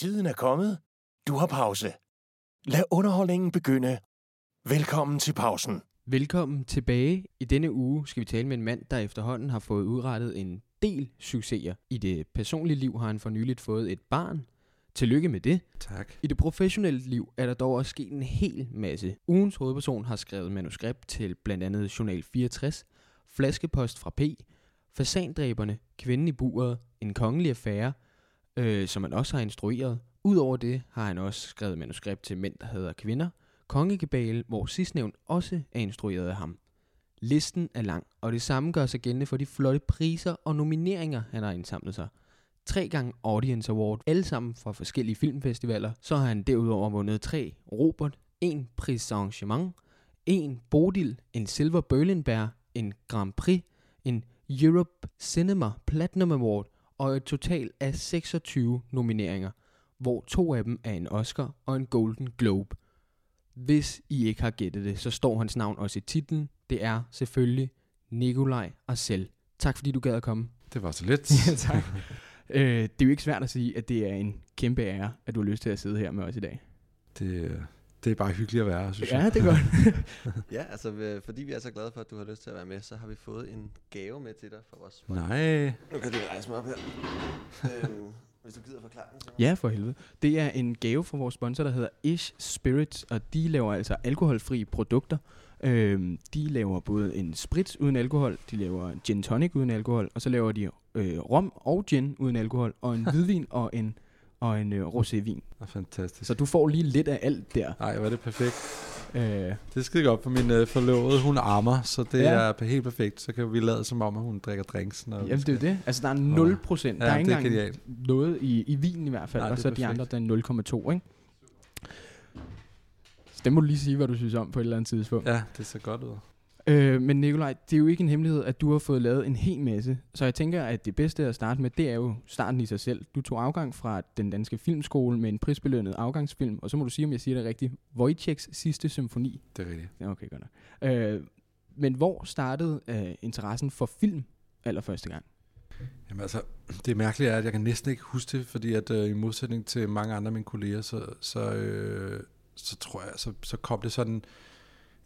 Tiden er kommet. Du har pause. Lad underholdningen begynde. Velkommen til pausen. Velkommen tilbage. I denne uge skal vi tale med en mand, der efterhånden har fået udrettet en del succeser. I det personlige liv har han for nyligt fået et barn. Tillykke med det. Tak. I det professionelle liv er der dog også sket en hel masse. Ugens hovedperson har skrevet manuskript til blandt andet Journal 64, Flaskepost fra P, Fasandræberne, Kvinden i buret, En kongelig affære, øh, som han også har instrueret. Udover det har han også skrevet manuskript til Mænd, der hedder kvinder, Kongekabale, hvor sidstnævnt også er instrueret af ham. Listen er lang, og det samme gør sig gældende for de flotte priser og nomineringer, han har indsamlet sig. Tre gange Audience Award, alle sammen fra forskellige filmfestivaler. Så har han derudover vundet tre Robert, en Prix Saint-Germain, en Bodil, en Silver Berlinbær, en Grand Prix, en Europe Cinema Platinum Award og et total af 26 nomineringer, hvor to af dem er en Oscar og en Golden Globe. Hvis I ikke har gættet det, så står hans navn også i titlen. Det er selvfølgelig Nikolaj Arcel. Tak fordi du gad at komme. Det var så lidt. Ja, tak. øh, det er jo ikke svært at sige, at det er en kæmpe ære, at du har lyst til at sidde her med os i dag. Det, det er bare hyggeligt at være, synes Ja, jeg. det er godt. Ja, altså øh, fordi vi er så glade for, at du har lyst til at være med, så har vi fået en gave med til dig fra vores. Nej. Nu kan du rejse mig op her. øhm, hvis du gider forklare den til mig. ja, for helvede. Det er en gave fra vores sponsor, der hedder Ish Spirits, og de laver altså alkoholfri produkter. Øhm, de laver både en sprit uden alkohol, de laver en gin tonic uden alkohol, og så laver de øh, rom og gin uden alkohol, og en hvidvin og en, og en øh, rosévin. Er fantastisk. Så du får lige lidt af alt der. Nej, hvor er det perfekt. Øh, Det er skide godt for min øh, forlovede. Hun ammer, så det Ja. er helt perfekt. Så kan vi lade som om, at hun drikker drinks. Når jamen, det er det. Altså, der er 0 procent. Ja, der er ikke engang genialt. noget i, i vinen i hvert fald, Nej, og så er de andre, der er 0,2, ikke? Så det må du lige sige, hvad du synes om på et eller andet tidspunkt. Ja, det ser godt ud. Øh, men Nikolaj, det er jo ikke en hemmelighed, at du har fået lavet en hel masse. Så jeg tænker, at det bedste at starte med, det er jo starten i sig selv. Du tog afgang fra den danske filmskole med en prisbelønnet afgangsfilm, og så må du sige, om jeg siger det rigtigt, Wojciechs sidste symfoni. Det er rigtigt. Okay, godt nok. Øh, men hvor startede øh, interessen for film allerførste gang? Jamen altså, det mærkelige er, at jeg kan næsten ikke huske det, fordi at øh, i modsætning til mange andre af mine kolleger, så, så, øh, så tror jeg, så, så kom det sådan,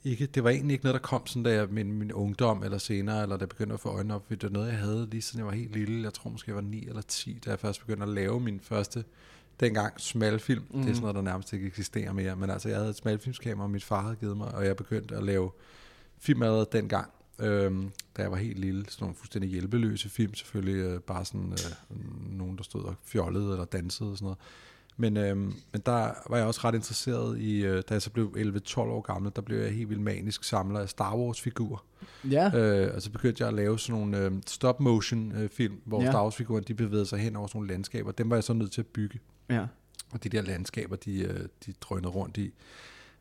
ikke, det var egentlig ikke noget, der kom sådan, da jeg min, min ungdom eller senere, eller da jeg begyndte at få øjnene op, det var noget, jeg havde lige siden jeg var helt lille. Jeg tror måske, jeg var 9 eller 10, da jeg først begyndte at lave min første, dengang smalfilm. Mm. Det er sådan noget, der nærmest ikke eksisterer mere, men altså, jeg havde et smalfilmskamera, mit far havde givet mig, og jeg begyndte at lave film allerede dengang, øhm, da jeg var helt lille. Sådan nogle fuldstændig hjælpeløse film, selvfølgelig øh, bare sådan øh, nogen, der stod og fjollede eller dansede og sådan noget. Men, øhm, men der var jeg også ret interesseret i, øh, da jeg så blev 11-12 år gammel, der blev jeg helt vildt manisk samler af Star Wars-figurer. Ja. Øh, og så begyndte jeg at lave sådan nogle øh, stop-motion-film, hvor Ja. Star Wars-figurer, de bevægede sig hen over sådan nogle landskaber. Dem var jeg så nødt til at bygge. ja. Og de der landskaber, de, øh, de drønede rundt i.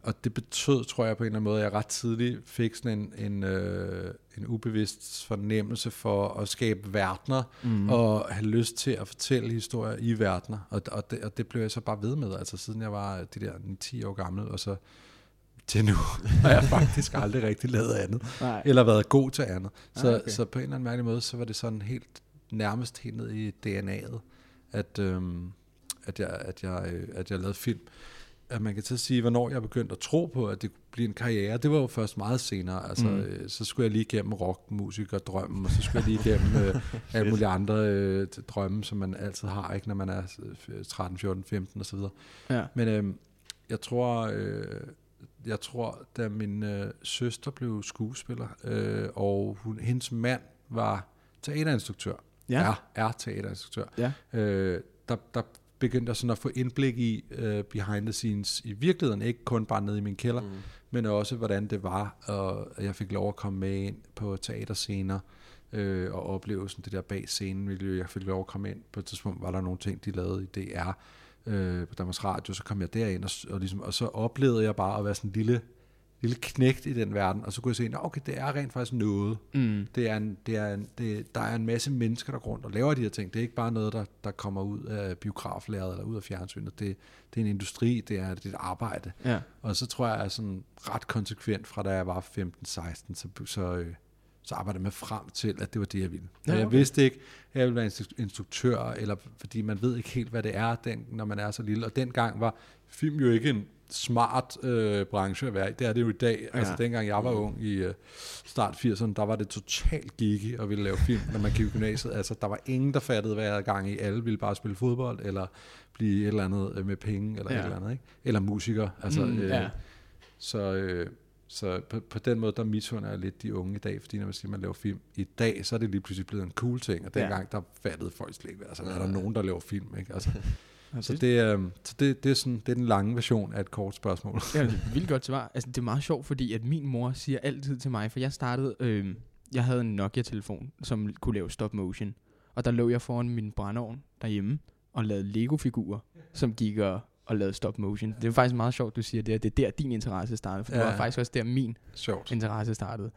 Og det betød, tror jeg på en eller anden måde, at jeg ret tidligt fik sådan en, en, øh, en ubevidst fornemmelse for at skabe verdener, mm. og have lyst til at fortælle historier i verdener. Og, og, det, og det blev jeg så bare ved med, altså siden jeg var de der 10 år gammel, og så til nu har jeg faktisk aldrig rigtig lavet andet, Nej. eller været god til andet. Så, Ah, ah, okay. okay. så på en eller anden mærkelig måde, så var det sådan helt nærmest helt ned i DNA'et, at, øhm, at, jeg, at, jeg, øh, at jeg lavede film. At man kan at sige, hvornår jeg begyndte at tro på, at det kunne blive en karriere. Det var jo først meget senere. Altså, Mm. øh, så skulle jeg lige igennem rockmusikerdrømmen, og så skulle jeg lige igennem øh, alle mulige andre øh, drømme, som man altid har, ikke, når man er øh, 13, 14, 15 osv. Ja. Men øh, jeg tror, øh, jeg tror, da min øh, søster blev skuespiller, øh, og hun, hendes mand var teaterinstruktør, Ja. er, er teaterinstruktør, Ja. øh, der, der begyndte jeg sådan at få indblik i uh, behind the scenes i virkeligheden, ikke kun bare nede i min kælder, mm. men også hvordan det var, og jeg fik lov at komme med ind på teaterscener, øh, og opleve sådan det der bag scenen miljø. Jeg fik lov at komme ind. På et tidspunkt var der nogle ting, de lavede i DR, øh, på Danmarks Radio, så kom jeg derind, og, og, ligesom, og så oplevede jeg bare at være sådan en lille, lille knægt i den verden, og så kunne jeg se, at okay, det er rent faktisk noget. Mm. Det er en, det er en, det, der er en masse mennesker, der går rundt og laver de her ting. Det er ikke bare noget, der, der kommer ud af biograflæret eller ud af fjernsynet. Det, det er en industri, det er, det er et arbejde. Ja. Og så tror jeg, at er sådan ret konsekvent fra da jeg var 15-16, så, så, øh, så arbejdede jeg mig frem til, at det var det, jeg ville. Ja, Ja, jeg okay. vidste ikke, at jeg ville være instru- instruktør, eller fordi man ved ikke helt, hvad det er, den, når man er så lille. Og dengang var film jo ikke en smart øh, branche at være i. Det er det jo i dag. Ja. Altså dengang jeg var ung i øh, start 80'erne, der var det totalt geeky at ville lave film, når man gik i gymnasiet. Altså der var ingen, der fattede, hvad jeg havde gang i. Alle ville bare spille fodbold, eller blive et eller andet øh, med penge, eller Ja. ja. et eller andet. Ikke? Eller musiker. Altså, Mm, øh, ja. Så, øh, så på, på den måde, der misunder jeg lidt de unge i dag, fordi når man siger, at man laver film i dag, så er det lige pludselig blevet en cool ting, og Ja. dengang, der fattede folk slet ikke, altså, er der nogen, der laver film, ikke? Altså, Ja, så det, øh, så det, det, er sådan, det er den lange version af et kort spørgsmål. Ja, er vildt godt svar. Altså, det er meget sjovt, fordi at min mor siger altid til mig, for jeg startede, øh, jeg havde en Nokia-telefon, som kunne lave stop motion. Og der lå jeg foran min brændeovn derhjemme og lavede Lego-figurer, som gik og, og lavede stop motion. Det er faktisk meget sjovt, du siger det, at det er der, din interesse startede, for ja. det var faktisk også der, min Sjovt. interesse startede.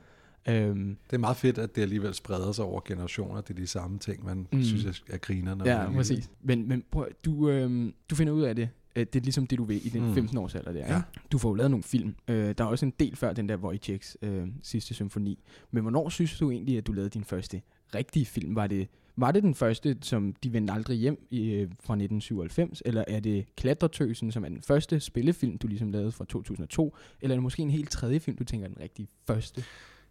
Øhm, Det er meget fedt, at det alligevel spreder sig over generationer. Det er de samme ting, man Mm. synes er- er griner. Når man ja, lille. præcis. Men, men prøv, du, øhm, du finder ud af det. Øh, Det er ligesom det, du vil i den Mm. 15 års alder der. Ja. Du får jo lavet nogle film. Øh, der er også en del før den der Wojciechs øh, sidste symfoni. Men hvornår synes du egentlig, at du lavede din første rigtige film? Var det, var det den første, som De vendte aldrig hjem i, øh, fra 1997? Eller er det Klatretøsen, som er den første spillefilm, du ligesom lavede fra 2002? Eller er det måske en helt tredje film, du tænker er den rigtige første?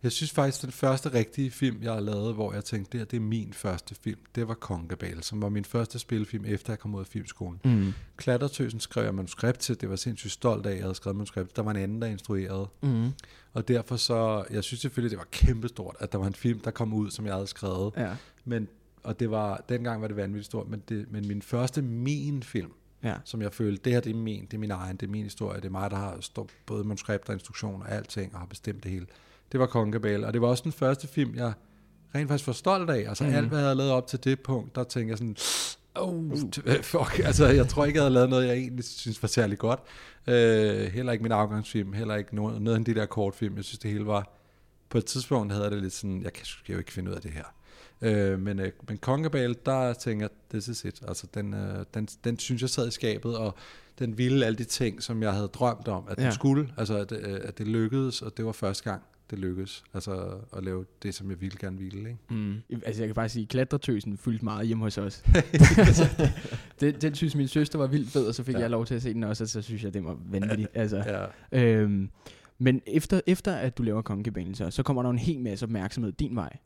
Jeg synes faktisk, den første rigtige film, jeg har lavet, hvor jeg tænkte, det, det er min første film, det var Kongabale, som var min første spillefilm, efter jeg kom ud af filmskolen. Mm. Klattertøsen skrev jeg manuskript til, det var sindssygt stolt af, at jeg havde skrevet manuskript. Der var en anden, der instruerede. Mm. Og derfor så, jeg synes selvfølgelig, det var kæmpestort, at der var en film, der kom ud, som jeg havde skrevet. Ja. Men, og det var, dengang var det vanvittigt stort, men, det, men min første min film, Ja. som jeg følte, det her det er min, det er min egen, det er min historie, det er mig, der har stået både manuskript og instruktion og alting, og har bestemt det hele. Det var Kongabale, og det var også den første film, jeg rent faktisk var stolt af. Altså mm. alt, hvad jeg havde lavet op til det punkt, der tænkte jeg sådan, oh, fuck, altså jeg tror ikke, jeg havde lavet noget, jeg egentlig synes var særlig godt. Øh, heller ikke min afgangsfilm, heller ikke noget, noget af de der kortfilm. Jeg synes, det hele var, på et tidspunkt havde jeg det lidt sådan, jeg kan, jo ikke finde ud af det her. Øh, men, øh, men Kongabale, der tænker jeg, this is it. Altså, den, øh, den, den synes jeg sad i skabet, og den ville alle de ting, som jeg havde drømt om, at den Ja. skulle. Altså, at, øh, at det lykkedes, og det var første gang, det lykkedes. Altså, at lave det, som jeg ville gerne ville, ikke? Mm. Altså jeg kan bare sige, at klatretøsen fyldte meget hjemme hos os. den, den synes min søster var vildt fed, og så fik ja. Jeg lov til at se den også, og så synes jeg, det var vanvittigt. altså, Ja. øhm, men efter, efter at du laver Kongekabalen, så, så kommer der en hel masse opmærksomhed din vej.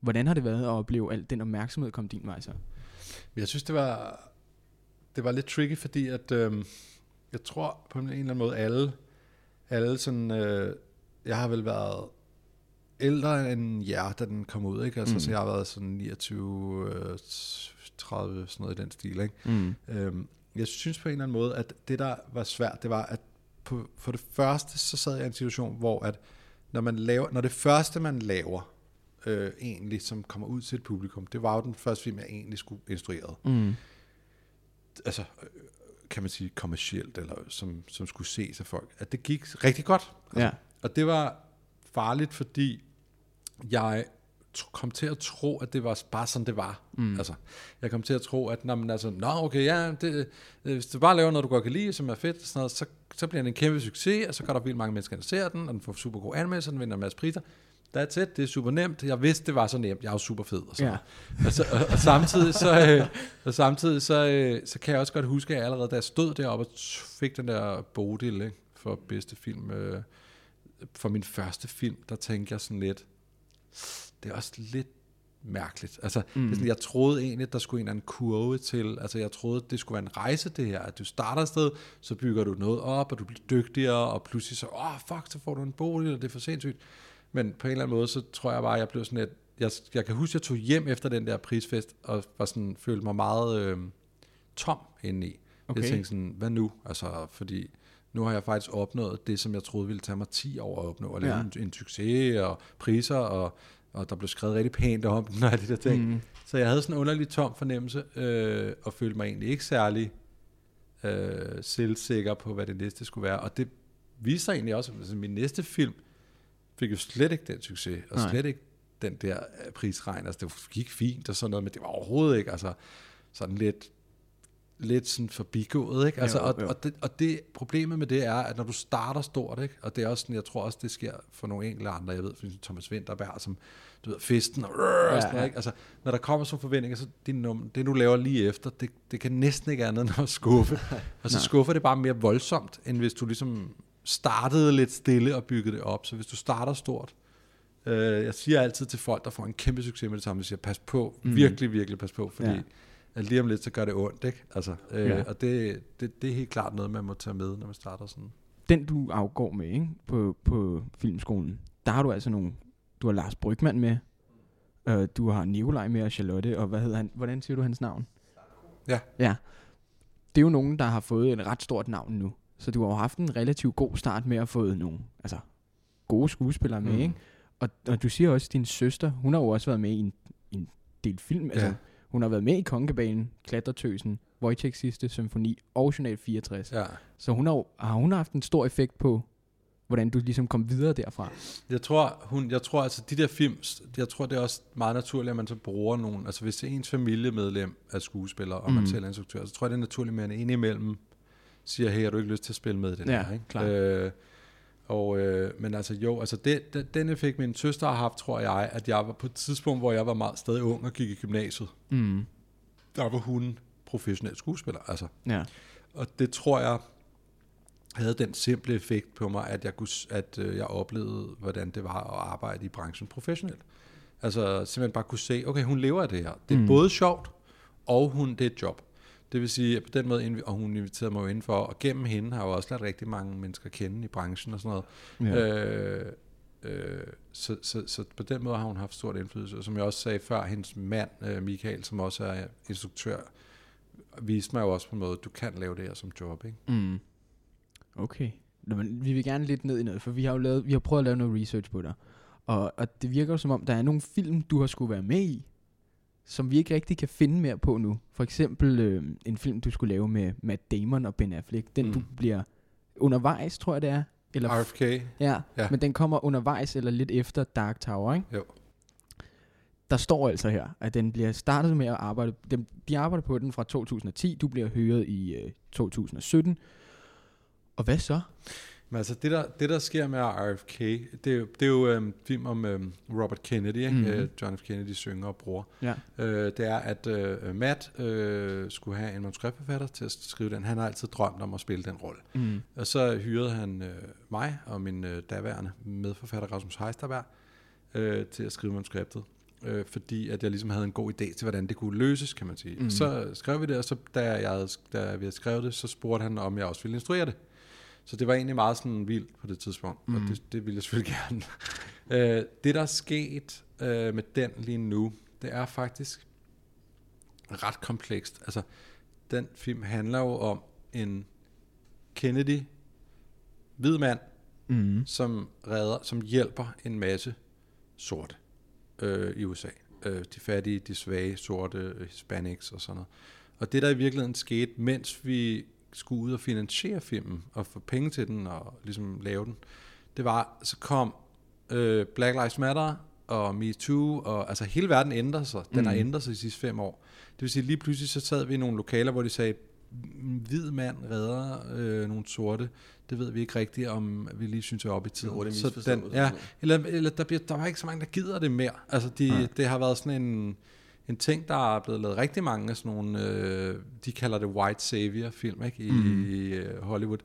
Hvordan har det været at opleve al den opmærksomhed komme din vej så? Jeg synes, det var, det var lidt tricky, fordi at, øhm, jeg tror på en eller anden måde, alle, alle sådan, øh, jeg har vel været ældre end jer, da den kom ud, ikke? Altså, Mm. så jeg har været sådan 29, øh, 30, sådan noget i den stil, ikke? Mm. Øhm, jeg synes på en eller anden måde, at det, der var svært, det var, at på, for det første, så sad jeg i en situation, hvor at når, man laver, når det første, man laver, øh, egentlig, som kommer ud til et publikum, det var jo den første film, jeg egentlig skulle instruere. Mm. Altså, øh, kan man sige kommercielt, eller som, som skulle ses af folk. At det gik rigtig godt. Altså, Ja. Og det var farligt, fordi jeg kom til at tro, at det var bare sådan, det var. Mm. Altså, jeg kom til at tro, at når man altså, nå okay, ja, det, øh, hvis du bare laver noget, du godt kan lide, som er fedt, sådan noget, så, så bliver det en kæmpe succes, og så går der vildt mange mennesker, der ser den, og den får super gode anmeldelser, den vinder en masse priser. That's it, det er super nemt. Jeg vidste, det var så nemt. Jeg er jo super fed. Og, så. Ja. og, så, og, og samtidig, så, øh, og samtidig så, øh, så kan jeg også godt huske, at jeg allerede da jeg stod deroppe og fik den der Bodil ikke, for bedste film, øh, for min første film, der tænkte jeg sådan lidt, det er også lidt mærkeligt. Altså, mm. det er sådan, jeg troede egentlig, at der skulle en eller anden kurve til, altså jeg troede, det skulle være en rejse det her, at du starter et sted, så bygger du noget op, og du bliver dygtigere, og pludselig så, åh oh, fuck, så får du en bolig, og det er for sindssygt. Men på en eller anden måde, så tror jeg bare, at jeg blev sådan lidt, jeg, jeg kan huske, at jeg tog hjem efter den der prisfest, og var sådan, følte mig meget øh, tom indeni. Okay. Jeg tænkte sådan, hvad nu? Altså, fordi nu har jeg faktisk opnået det, som jeg troede ville tage mig 10 år at opnå, at lave Ja. en, en succes og priser, og, og der blev skrevet rigtig pænt om den, og alle de der ting. Mm. Så jeg havde sådan en underlig tom fornemmelse, øh, og følte mig egentlig ikke særlig øh, selvsikker på, hvad det næste skulle være. Og det viste sig egentlig også, at altså, min næste film fik jo slet ikke den succes, og Nej. slet ikke den der prisregn. Altså, det gik fint og sådan noget, men det var overhovedet ikke, altså sådan lidt lidt sådan forbigået, ikke? Altså, Jo, og, jo. og, det, og det problemet med det er, at når du starter stort, ikke? Og det er også sådan, jeg tror også, det sker for nogle enkelte andre, jeg ved, for Thomas Winterberg, som, du ved, festen og, ja, og sådan noget, ikke? Altså, når der kommer sådan forventninger, så det, num, det du laver lige efter, det, det kan næsten ikke andet end at skuffe. Og så skuffer det bare mere voldsomt, end hvis du ligesom startede lidt stille og byggede det op. Så hvis du starter stort, øh, jeg siger altid til folk, der får en kæmpe succes med det samme, jeg siger, pas på, mm. virkelig, virkelig pas på, fordi Ja. At lige om lidt, så gør det ondt, ikke? Altså, øh, Ja. Og det, det, det er helt klart noget, man må tage med, når man starter sådan. Den du afgår med ikke? På, på filmskolen, der har du altså nogle... Du har Lars Brygman med, øh, du har Nikolaj med og Charlotte, og hvad hedder han? Hvordan siger du hans navn? Ja. Ja. Det er jo nogen, der har fået et ret stort navn nu. Så du har jo haft en relativt god start med at få nogle altså, gode skuespillere med, Mm. ikke? Og, og du siger også, at din søster, hun har jo også været med i en, en del film. Altså, Ja. Hun har været med i Kongekabalen, Klatretøsen, Wojciechs sidste symfoni og Journal 64. Ja. Så hun har, har hun haft en stor effekt på, hvordan du ligesom kom videre derfra. Jeg tror, hun, jeg tror altså, de der film, jeg tror, det er også meget naturligt, at man så bruger nogle, altså hvis ens familiemedlem er skuespiller, og mm. man Mm. selv er instruktør, så tror jeg, det er naturligt, at man indimellem siger, hey, har du ikke lyst til at spille med i den Ja, her? Ikke? klart. Øh, og, øh, men altså jo, altså det, det, den effekt, min søster har haft, tror jeg, at jeg var på et tidspunkt, hvor jeg var meget stadig ung og gik i gymnasiet, Mm. der var hun professionel skuespiller, altså. Ja. Og det tror jeg havde den simple effekt på mig, at jeg, kunne, at øh, jeg oplevede, hvordan det var at arbejde i branchen professionelt. Altså simpelthen bare kunne se, okay, hun lever af det her. Det er mm. både sjovt, og hun, det er et job. Det vil sige, at på den måde, og hun inviterede mig jo indenfor, og gennem hende har jeg jo også lært rigtig mange mennesker kende i branchen og sådan noget. ja. Øh, øh, så, så, så på den måde har hun haft stort indflydelse. Og som jeg også sagde før, hendes mand, øh, Michael, som også er instruktør, viste mig jo også på en måde, at du kan lave det her som job. Ikke? Mm. Okay. Nå, men vi vil gerne lidt ned i noget, for vi har jo lavet, vi har prøvet at lave noget research på dig. Og, og det virker jo som om, der er nogle film, du har skulle være med i, som vi ikke rigtig kan finde mere på nu. For eksempel øh, en film, du skulle lave med Matt Damon og Ben Affleck. Den mm. du bliver undervejs, tror jeg det er. Eller RFK, Ja, ja, men den kommer undervejs eller lidt efter Dark Tower, ikke? Jo. Der står altså her, at den bliver startet med at arbejde, de, de arbejder på den fra 2010, du bliver høret i øh, 2017. Og hvad så? Men altså, det der, det der sker med RFK, det er jo, det er jo øhm, film om øhm, Robert Kennedy, ikke? Mhm. Mm. Øh, John F. Kennedy synger og bror. Ja. Øh, det er, at øh, Matt øh, skulle have en manuskriptforfatter til at skrive den. Han har altid drømt om at spille den rolle. Mm. Og så hyrede han øh, mig og min øh, daværende medforfatter Rasmus Heisterberg øh, til at skrive manuskriptet. Øh, fordi at jeg ligesom havde en god idé til, hvordan det kunne løses, kan man sige. Mm. Så skrev vi det, og så da, jeg havde, da vi havde skrevet det, så spurgte han, om jeg også ville instruere det. Så det var egentlig meget sådan vildt på det tidspunkt, mm. Mhm. og det, det ville jeg selvfølgelig gerne. øh, det, der er sket øh, med den lige nu, det er faktisk ret komplekst. Altså, den film handler jo om en Kennedy, hvid mand, Mm. som redder, som hjælper en masse sorte øh, i USA. Øh, de fattige, de svage, sorte, øh, hispanics og sådan noget. Og det der i virkeligheden skete, mens vi skulle ud og finansiere filmen og få penge til den og ligesom lave den, det var, så kom øh, Black Lives Matter og Me Too, og altså hele verden ændrede sig. Den mm. har ændret sig de sidste fem år. Det vil sige, lige pludselig så sad vi i nogle lokaler, hvor de sagde, "En hvid mand redder øh, nogle sorte. Det ved vi ikke rigtigt, om vi lige synes er op i tiden. hurtigt Så misforstået. den, ja, eller, eller der, bliver, der var ikke så mange, der gider det mere. Altså, de, det har været sådan en, en ting, der er blevet lavet rigtig mange af sådan nogle, øh, de kalder det white savior film, ikke, i, øh, Hollywood.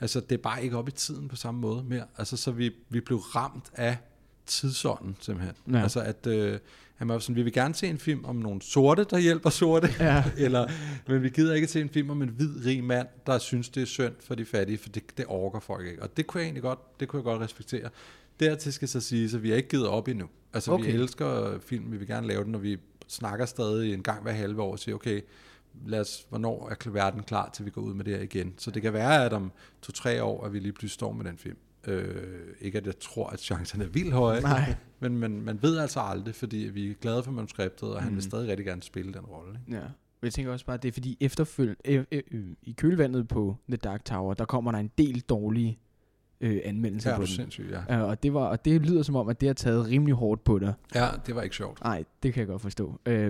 Altså, det er bare ikke op i tiden på samme måde mere. Altså, så vi, vi blev ramt af tidsånden, simpelthen. Ja. Altså, at, øh, at man sådan, vi vil gerne se en film om nogle sorte, der hjælper sorte, Ja. eller, men vi gider ikke se en film om en hvid, rig mand, der synes, det er synd for de fattige, for det, det orker folk ikke. Og det kunne jeg egentlig godt, det kunne jeg godt respektere. Dertil skal så sige, at vi har ikke givet op endnu. Altså, okay. Okay. vi elsker film, vi vil gerne lave den, og vi snakker stadig en gang hver halve år og siger, okay, lad os, hvornår er verden klar til vi går ud med det her igen. Så det kan være, at om to-tre år, at vi lige pludselig står med den film. Øh, ikke at jeg tror, at chancerne er vildt høje, Nej. men, men man ved altså aldrig, fordi vi er glade for manuskriptet, og han Mm. vil stadig rigtig gerne spille den rolle. Ja. Men jeg tænker også bare, at det er fordi efterfølg, øh, øh, øh, i kølvandet på The Dark Tower, der kommer der en del dårlige øh, anmeldelser Ja, på den. ja. Uh, og, det var, og det lyder som om, at det har taget rimelig hårdt på dig. Ja, det var ikke sjovt. Nej, det kan jeg godt forstå. Uh,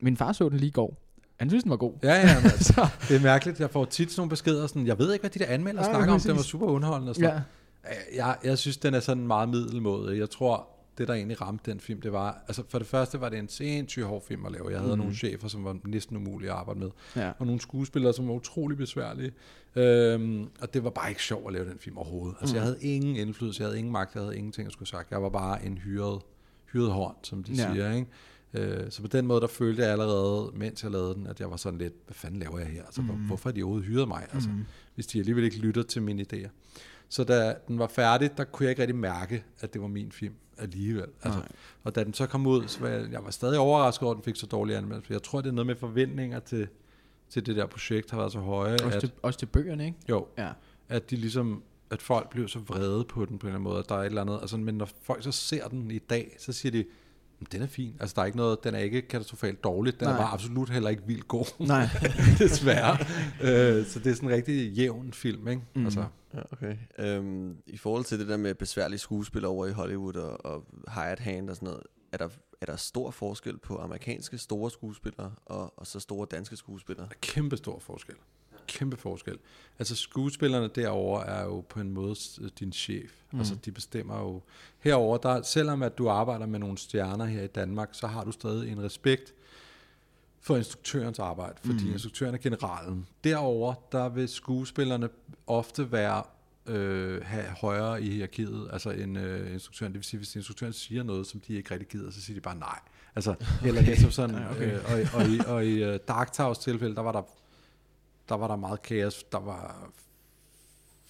min far så den lige i går, Han synes, den var god. Ja, ja, men, altså, det er mærkeligt. Jeg får tit sådan nogle beskeder, sådan, jeg ved ikke, hvad de der anmeldere Nej, snakker om. Den var super underholdende. Og sådan Ja. jeg, jeg synes, den er sådan meget middelmåde. Jeg tror, det der egentlig ramte den film, det var, altså for det første var det en sindssygt hård film at lave. Jeg havde mm. nogle chefer, som var næsten umulige at arbejde med, Ja. og nogle skuespillere, som var utrolig besværlige. Øhm, og det var bare ikke sjovt at lave den film overhovedet. Altså jeg havde ingen indflydelse, jeg havde ingen magt, jeg havde ingenting at skulle sagt. Jeg var bare en hyret, hyret horn, som de ja. siger, ikke? Øh, så på den måde, der følte jeg allerede, mens jeg lavede den, at jeg var sådan lidt, hvad fanden laver jeg her? Altså, mm. hvorfor har de overhovedet hyret mig? Altså, mm. hvis de alligevel ikke lytter til mine idéer. Så da den var færdig, der kunne jeg ikke rigtig mærke, at det var min film alligevel. Altså, Nej. og da den så kom ud, så var jeg, jeg var stadig overrasket over, at den fik så dårlige anmeldelser. Jeg tror, det er noget med forventninger til, til det der projekt har været så høje, Også, at, til, også til bøgerne, ikke? jo, Ja. at de ligesom at folk blev så vrede på den på en eller anden måde, at der er et eller andet, altså, men når folk så ser den i dag, så siger de, "Men den er fin, altså der er ikke noget, den er ikke katastrofalt dårlig, den Nej. er bare absolut heller ikke vildt god, Nej. desværre. øh, så det er sådan en rigtig jævn film, ikke? Mm. Altså, Ja, okay. Øhm, I forhold til det der med besværlige skuespillere over i Hollywood og, og hired hand og sådan noget, er der, er der stor forskel på amerikanske store skuespillere og, og så store danske skuespillere? kæmpe stor forskel. Kæmpe forskel. Altså skuespillerne derovre er jo på en måde s- din chef. Mm. Altså de bestemmer jo. Herover der selvom at du arbejder med nogle stjerner her i Danmark, så har du stadig en respekt for instruktørens arbejde, fordi mm. instruktøren er generalen. Derover der vil skuespillerne ofte være øh, have højere i hierarkiet, altså en øh, instruktøren. Det vil sige, hvis instruktøren siger noget, som de ikke rigtig gider, så siger de bare nej. Altså, okay. eller ligesom sådan, Ja, okay. øh, og, og, i, og i uh, Dark Towers tilfælde, der var der, der var der meget kaos. Der var,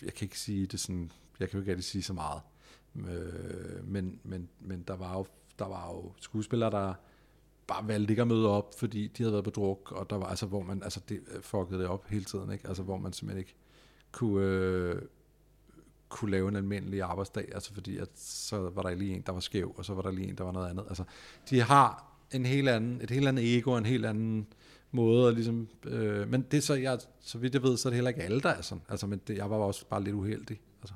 jeg kan ikke sige det sådan, jeg kan jo ikke rigtig sige så meget. Øh, men, men, men der var jo, der var jo skuespillere, der bare valgte ikke at møde op, fordi de havde været på druk, og der var altså, hvor man, altså det øh, fuckede det op hele tiden, ikke? Altså, hvor man simpelthen ikke kunne, øh, kunne lave en almindelig arbejdsdag, altså fordi at så var der lige en, der var skæv, og så var der lige en, der var noget andet. Altså, de har en helt anden, et helt andet ego, en helt anden måde, og ligesom, øh, men det er så, jeg, så vidt jeg ved, så er det heller ikke alle, der er sådan. Altså, men det, jeg var også bare lidt uheldig. Altså.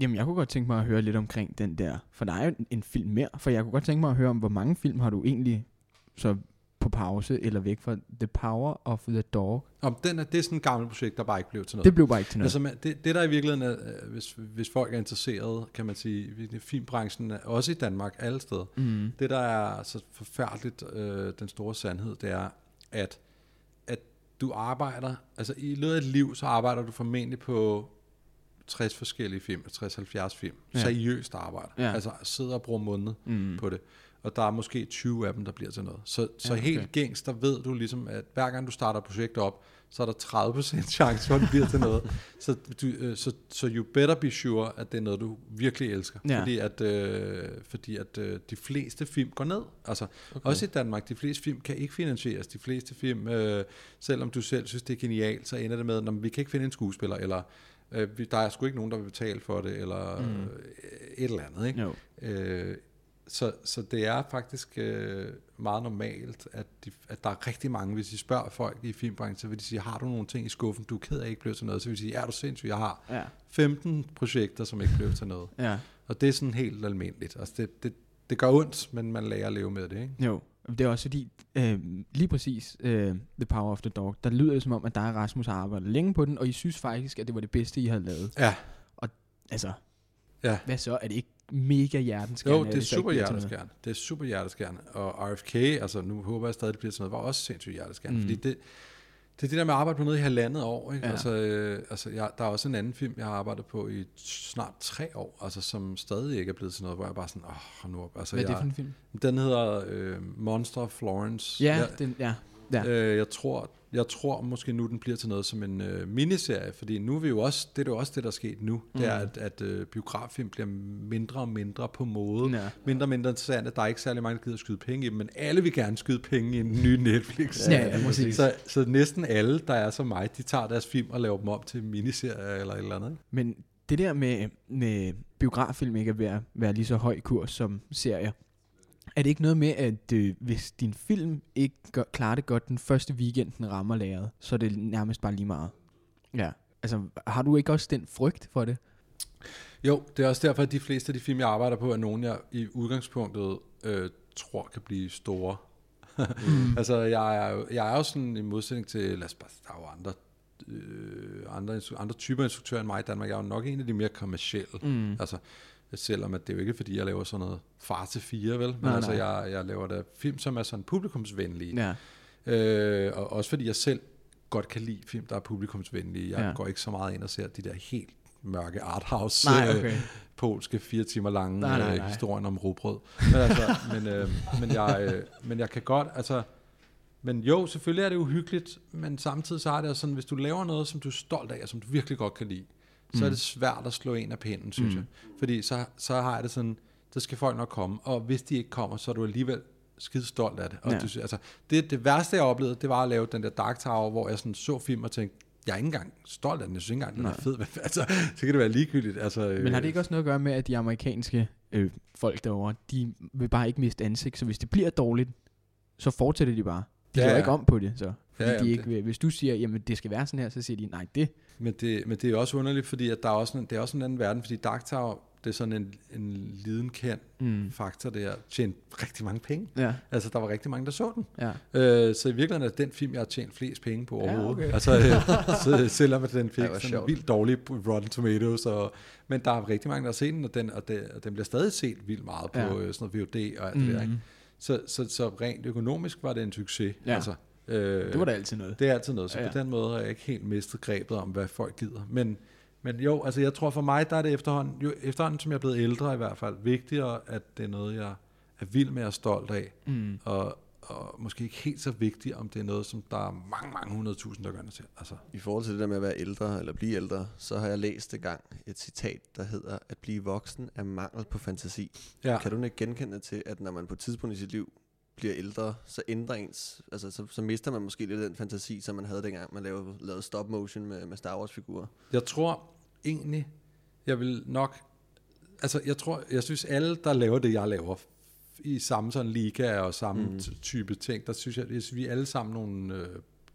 Jamen, jeg kunne godt tænke mig at høre lidt omkring den der, for der er jo en- en film mere, for jeg kunne godt tænke mig at høre om, hvor mange film har du egentlig så på pause eller væk fra The Power of the Dog? Om den er, det er sådan et gammelt projekt, der bare ikke blev til noget. Det blev bare ikke til noget. Altså, det, det der i virkeligheden er, øh, hvis, hvis folk er interesseret, kan man sige, i filmbranchen, er også i Danmark, alle steder, mm. det der er så forfærdeligt, øh, den store sandhed, det er, at, at du arbejder, altså i løbet af et liv, så arbejder du formentlig på 60 forskellige film, 60-70 film, Ja. seriøst arbejder, ja. altså sidder og bruger måneder Mm. på det. Og der er måske 20 af dem, der bliver til noget. Så, så Ja, okay. helt gængs, der ved du ligesom, at hver gang du starter et projekt op, så er der 30% chance for, at det bliver til noget. Så, du, øh, så, så you better be sure, at det er noget, du virkelig elsker. Ja. Fordi at, øh, fordi at øh, de fleste film går ned. Altså, okay. Også i Danmark, de fleste film kan ikke finansieres. De fleste film, øh, selvom du selv synes, det er genialt, så ender det med, at vi kan ikke finde en skuespiller, eller øh, der er sgu ikke nogen, der vil betale for det, eller mm. øh, et eller andet. Ikke? Jo. Øh, så, så det er faktisk øh, meget normalt, at, de, at der er rigtig mange, hvis I spørger folk i filmbranchen, så vil de sige, har du nogle ting i skuffen, du er ked af ikke blev til noget, så vil de sige, er du sindssyg, jeg har Ja. 15 projekter, som ikke blev til noget. Ja. Og det er sådan helt almindeligt. Altså det, det, det gør ondt, men man lærer at leve med det, ikke? Jo. Det er også fordi, øh, lige præcis øh, The Power of the Dog, der lyder det som om, at dig og Rasmus har arbejdet længe på den, og I synes faktisk, at det var det bedste, I havde lavet. Ja, Altså, Ja. hvad så? Er det ikke mega hjerteskærende? jo, det er super hjerteskærende. Det er super hjerteskærende. Og RFK, altså nu håber jeg stadig, det bliver til noget, var også sindssygt hjerteskærende. Mm. Fordi det, det er det der med at arbejde på noget i halvandet år. Ikke? Ja. Altså, øh, altså jeg, der er også en anden film, jeg har arbejdet på i snart tre år, altså, som stadig ikke er blevet til noget, hvor jeg bare sådan, åh, nu op. Altså, Hvad er det jeg, for en film? Den hedder øh, Monster Florence. Ja, jeg, den, ja. ja. Øh, jeg tror, jeg tror måske nu, den bliver til noget som en øh, miniserie, fordi nu er vi jo også, det er jo også det, der er sket nu, mm. det er, at, at øh, biograffilm bliver mindre og mindre på mode, Ja. mindre og mindre interessant, at der er ikke særlig mange, der gider at skyde penge i dem, men alle vil gerne skyde penge i en ny Netflix. Ja, ja, præcis. Så, så næsten alle, der er som mig, de tager deres film og laver dem om til miniserier eller et eller andet. Ikke? Men det der med, med biograffilm ikke at være, være lige så høj kurs som serier, er det ikke noget med, at øh, hvis din film ikke gør, klarer det godt den første weekend, den rammer lageret, så er det nærmest bare lige meget? Ja. Altså, har du ikke også den frygt for det? Jo, det er også derfor, at de fleste af de film, jeg arbejder på, er nogen, jeg i udgangspunktet øh, tror kan blive store. mm. altså, jeg er, jo, jeg er jo sådan i modsætning til, lad os bare, der er jo andre, øh, andre, andre typer instruktører end mig i Danmark. Jeg er jo nok en af de mere kommercielle. Mm. Altså, selvom at det er jo ikke fordi, jeg laver sådan noget far til fire, vel? Men Nej, altså, nej. jeg, jeg laver da film, som er sådan publikumsvenlige. Ja. Øh, og også fordi jeg selv godt kan lide film, der er publikumsvenlige. Jeg Ja. går ikke så meget ind og ser de der helt mørke arthouse, Nej, øh, okay. polske, fire timer lange Nej, nej, øh, nej. historien om rugbrød. Men, altså, men, øh, men, jeg, øh, men jeg kan godt, altså, men jo, selvfølgelig er det uhyggeligt, men samtidig så er det sådan, hvis du laver noget, som du er stolt af, og som du virkelig godt kan lide, så er det svært at slå en af pinden, synes Mm. jeg. Fordi så, så har jeg det sådan, så skal folk nok komme, og hvis de ikke kommer, så er du alligevel skide stolt af det. Og Ja. du, altså, det, det værste, jeg oplevede, det var at lave den der Dark Tower, hvor jeg sådan så film og tænkte, jeg er ikke engang stolt af den, jeg synes ikke engang, den er fed. Men, altså, så kan det være ligegyldigt. Altså, Men har det ikke også noget at gøre med, at de amerikanske øh, folk derovre, de vil bare ikke miste ansigt, så hvis det bliver dårligt, så fortsætter de bare. De Ja, ja, ja. ikke om på det, så. Fordi Ja, ja, de ikke vil, hvis du siger, jamen det skal være sådan her, så siger de, nej, det. Men det, men det er også underligt, fordi at der er også, en, det er også en anden verden, fordi Dark Tower, det er sådan en, en lidenkendt Mm. faktor, der tjente rigtig mange penge. Ja, Altså, der var rigtig mange, der så den. ja. Øh, så i virkeligheden er den film, jeg har tjent flest penge på Ja, overhovedet. okay. Altså, øh, så, selvom at den fik hvor sådan sjovt. vildt dårlig Rotten Tomatoes. Og, men der er rigtig mange, der har set den, og den, og, det, og den bliver stadig set vildt meget på Ja. ja. sådan noget VOD og alt det der. Ikke? Mm. Så, så, så rent økonomisk var det en succes. Ja. Altså, øh, Det var da altid noget. det er altid noget, så Ja, ja, på den måde har jeg ikke helt mistet grebet om, hvad folk gider. Men, men jo, altså jeg tror for mig, der er det efterhånden, jo, efterhånden som jeg er blevet ældre i hvert fald, vigtigere, at det er noget, jeg er vild med og stolt af. Mm. Og, og måske ikke helt så vigtigt, om det er noget, som der er mange, mange hundredtusind, der gør det til. Altså, I forhold til det der med at være ældre eller blive ældre, så har jeg læst det gang et citat, der hedder, at blive voksen er mangel på fantasi. ja. Kan du ikke genkende til, at når man på et tidspunkt i sit liv bliver ældre, så ændrer ens, altså så, så mister man måske lidt den fantasi, som man havde dengang, man lavede, lavede stop motion med, med Star Wars figurer. Jeg tror egentlig, jeg vil nok... Altså, jeg tror, jeg synes alle, der laver det, jeg laver, i samme sådan liga og samme mm. type ting, der synes jeg, synes, vi er alle sammen nogle øh,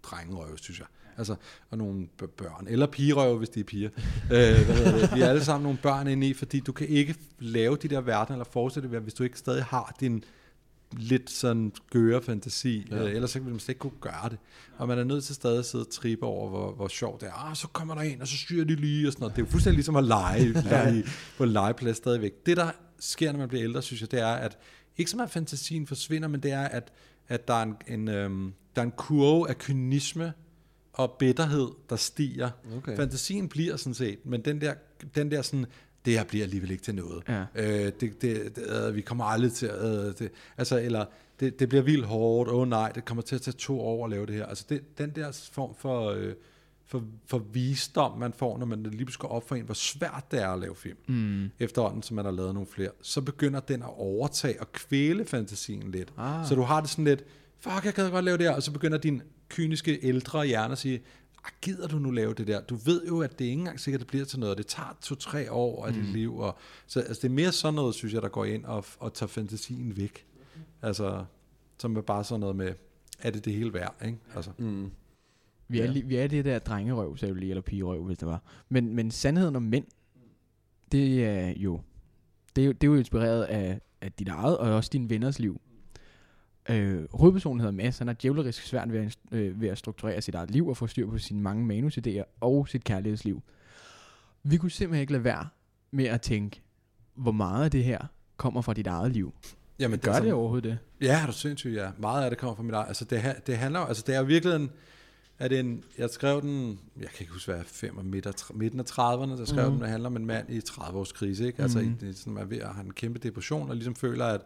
drengerøve, synes jeg. Altså, og nogle børn, eller pigerøve, hvis de er piger. øh, det? Vi er alle sammen nogle børn inde i, fordi du kan ikke lave de der verdener, eller forestille det, hvis du ikke stadig har din lidt sådan gøre fantasi, Ja. øh, ellers så vil man slet ikke kunne gøre det. Og man er nødt til stadig at sidde og trippe over, hvor, hvor sjovt det er. Ah, så kommer der en, og så styrer de lige, og sådan noget. Det er jo fuldstændig ligesom at lege, lege på en legeplads stadigvæk. Det, der sker, når man bliver ældre, synes jeg, det er, at ikke så meget fantasien forsvinder, men det er, at, at der, er en, en, øhm, der er en kurve af kynisme og bitterhed, der stiger. Okay. Fantasien bliver sådan set, men den der, den der sådan, det her bliver alligevel ikke til noget. Ja. Øh, det, det, det, øh, vi kommer aldrig til at... Øh, det, altså, eller det, det bliver vildt hårdt. Åh oh, nej, det kommer til at tage to år at lave det her. Altså, det, den der form for, øh, for, for visdom, man får, når man lige går op for en, hvor svært det er at lave film, Mm. efterhånden, som man har lavet nogle flere, så begynder den at overtage og kvæle fantasien lidt. Ah. Så du har det sådan lidt, fuck, jeg kan godt lave det her, og så begynder din kyniske ældre hjerne at sige, "Ah, gider du nu lave det der? Du ved jo, at det ikke engang sikkert, det bliver til noget, og det tager to-tre år af dit liv. Og, så altså, det er mere sådan noget, synes jeg, der går ind og, og tager fantasien væk. Altså, som er bare sådan noget med, er det det hele værd, ikke? Altså, Mm. Vi er, Ja. vi er det der drengerøv, sagde du lige, eller pigerøv, hvis det var. Men, men sandheden om mænd, det er jo, det er jo, det er jo inspireret af, af dit eget, og også dine venners liv. Øh, hovedpersonen hedder Mads, han har djævlerisk svært ved at, øh, ved at strukturere sit eget liv og få styr på sine mange manusidéer og sit kærlighedsliv. Vi kunne simpelthen ikke lade være med at tænke, hvor meget af det her kommer fra dit eget liv. jamen, Gør altså, det overhovedet det? Ja, er du sindssygt, ja. Meget af det kommer fra mit eget. Altså, det, det handler altså, det er virkelig en, er det en, jeg skrev den, jeg kan ikke huske, hvad fem og midt midten af 30'erne, der skrev mm. den, det handler om en mand i 30 års krise, ikke? Altså, mm. det er sådan, man er ved at have en kæmpe depression, og ligesom føler, at,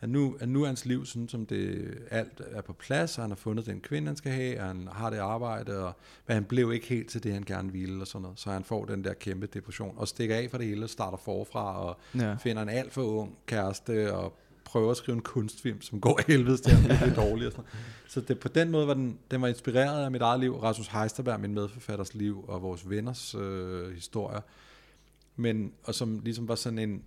at, nu, at nu er hans liv sådan, som det alt er på plads, og han har fundet den kvinde, han skal have, og han har det arbejde, og, men han blev ikke helt til det, han gerne ville, og sådan noget. Så han får den der kæmpe depression, og stikker af fra det hele, starter forfra, og Ja. finder en alt for ung kæreste og prøver at skrive en kunstfilm, som går helvedes til, og er dårlig. Og sådan. Så det, på den måde var den, den var inspireret af mit eget liv, Rasmus Heisterberg, min medforfatters liv, og vores venners øh, historier. Men, og som ligesom var sådan en,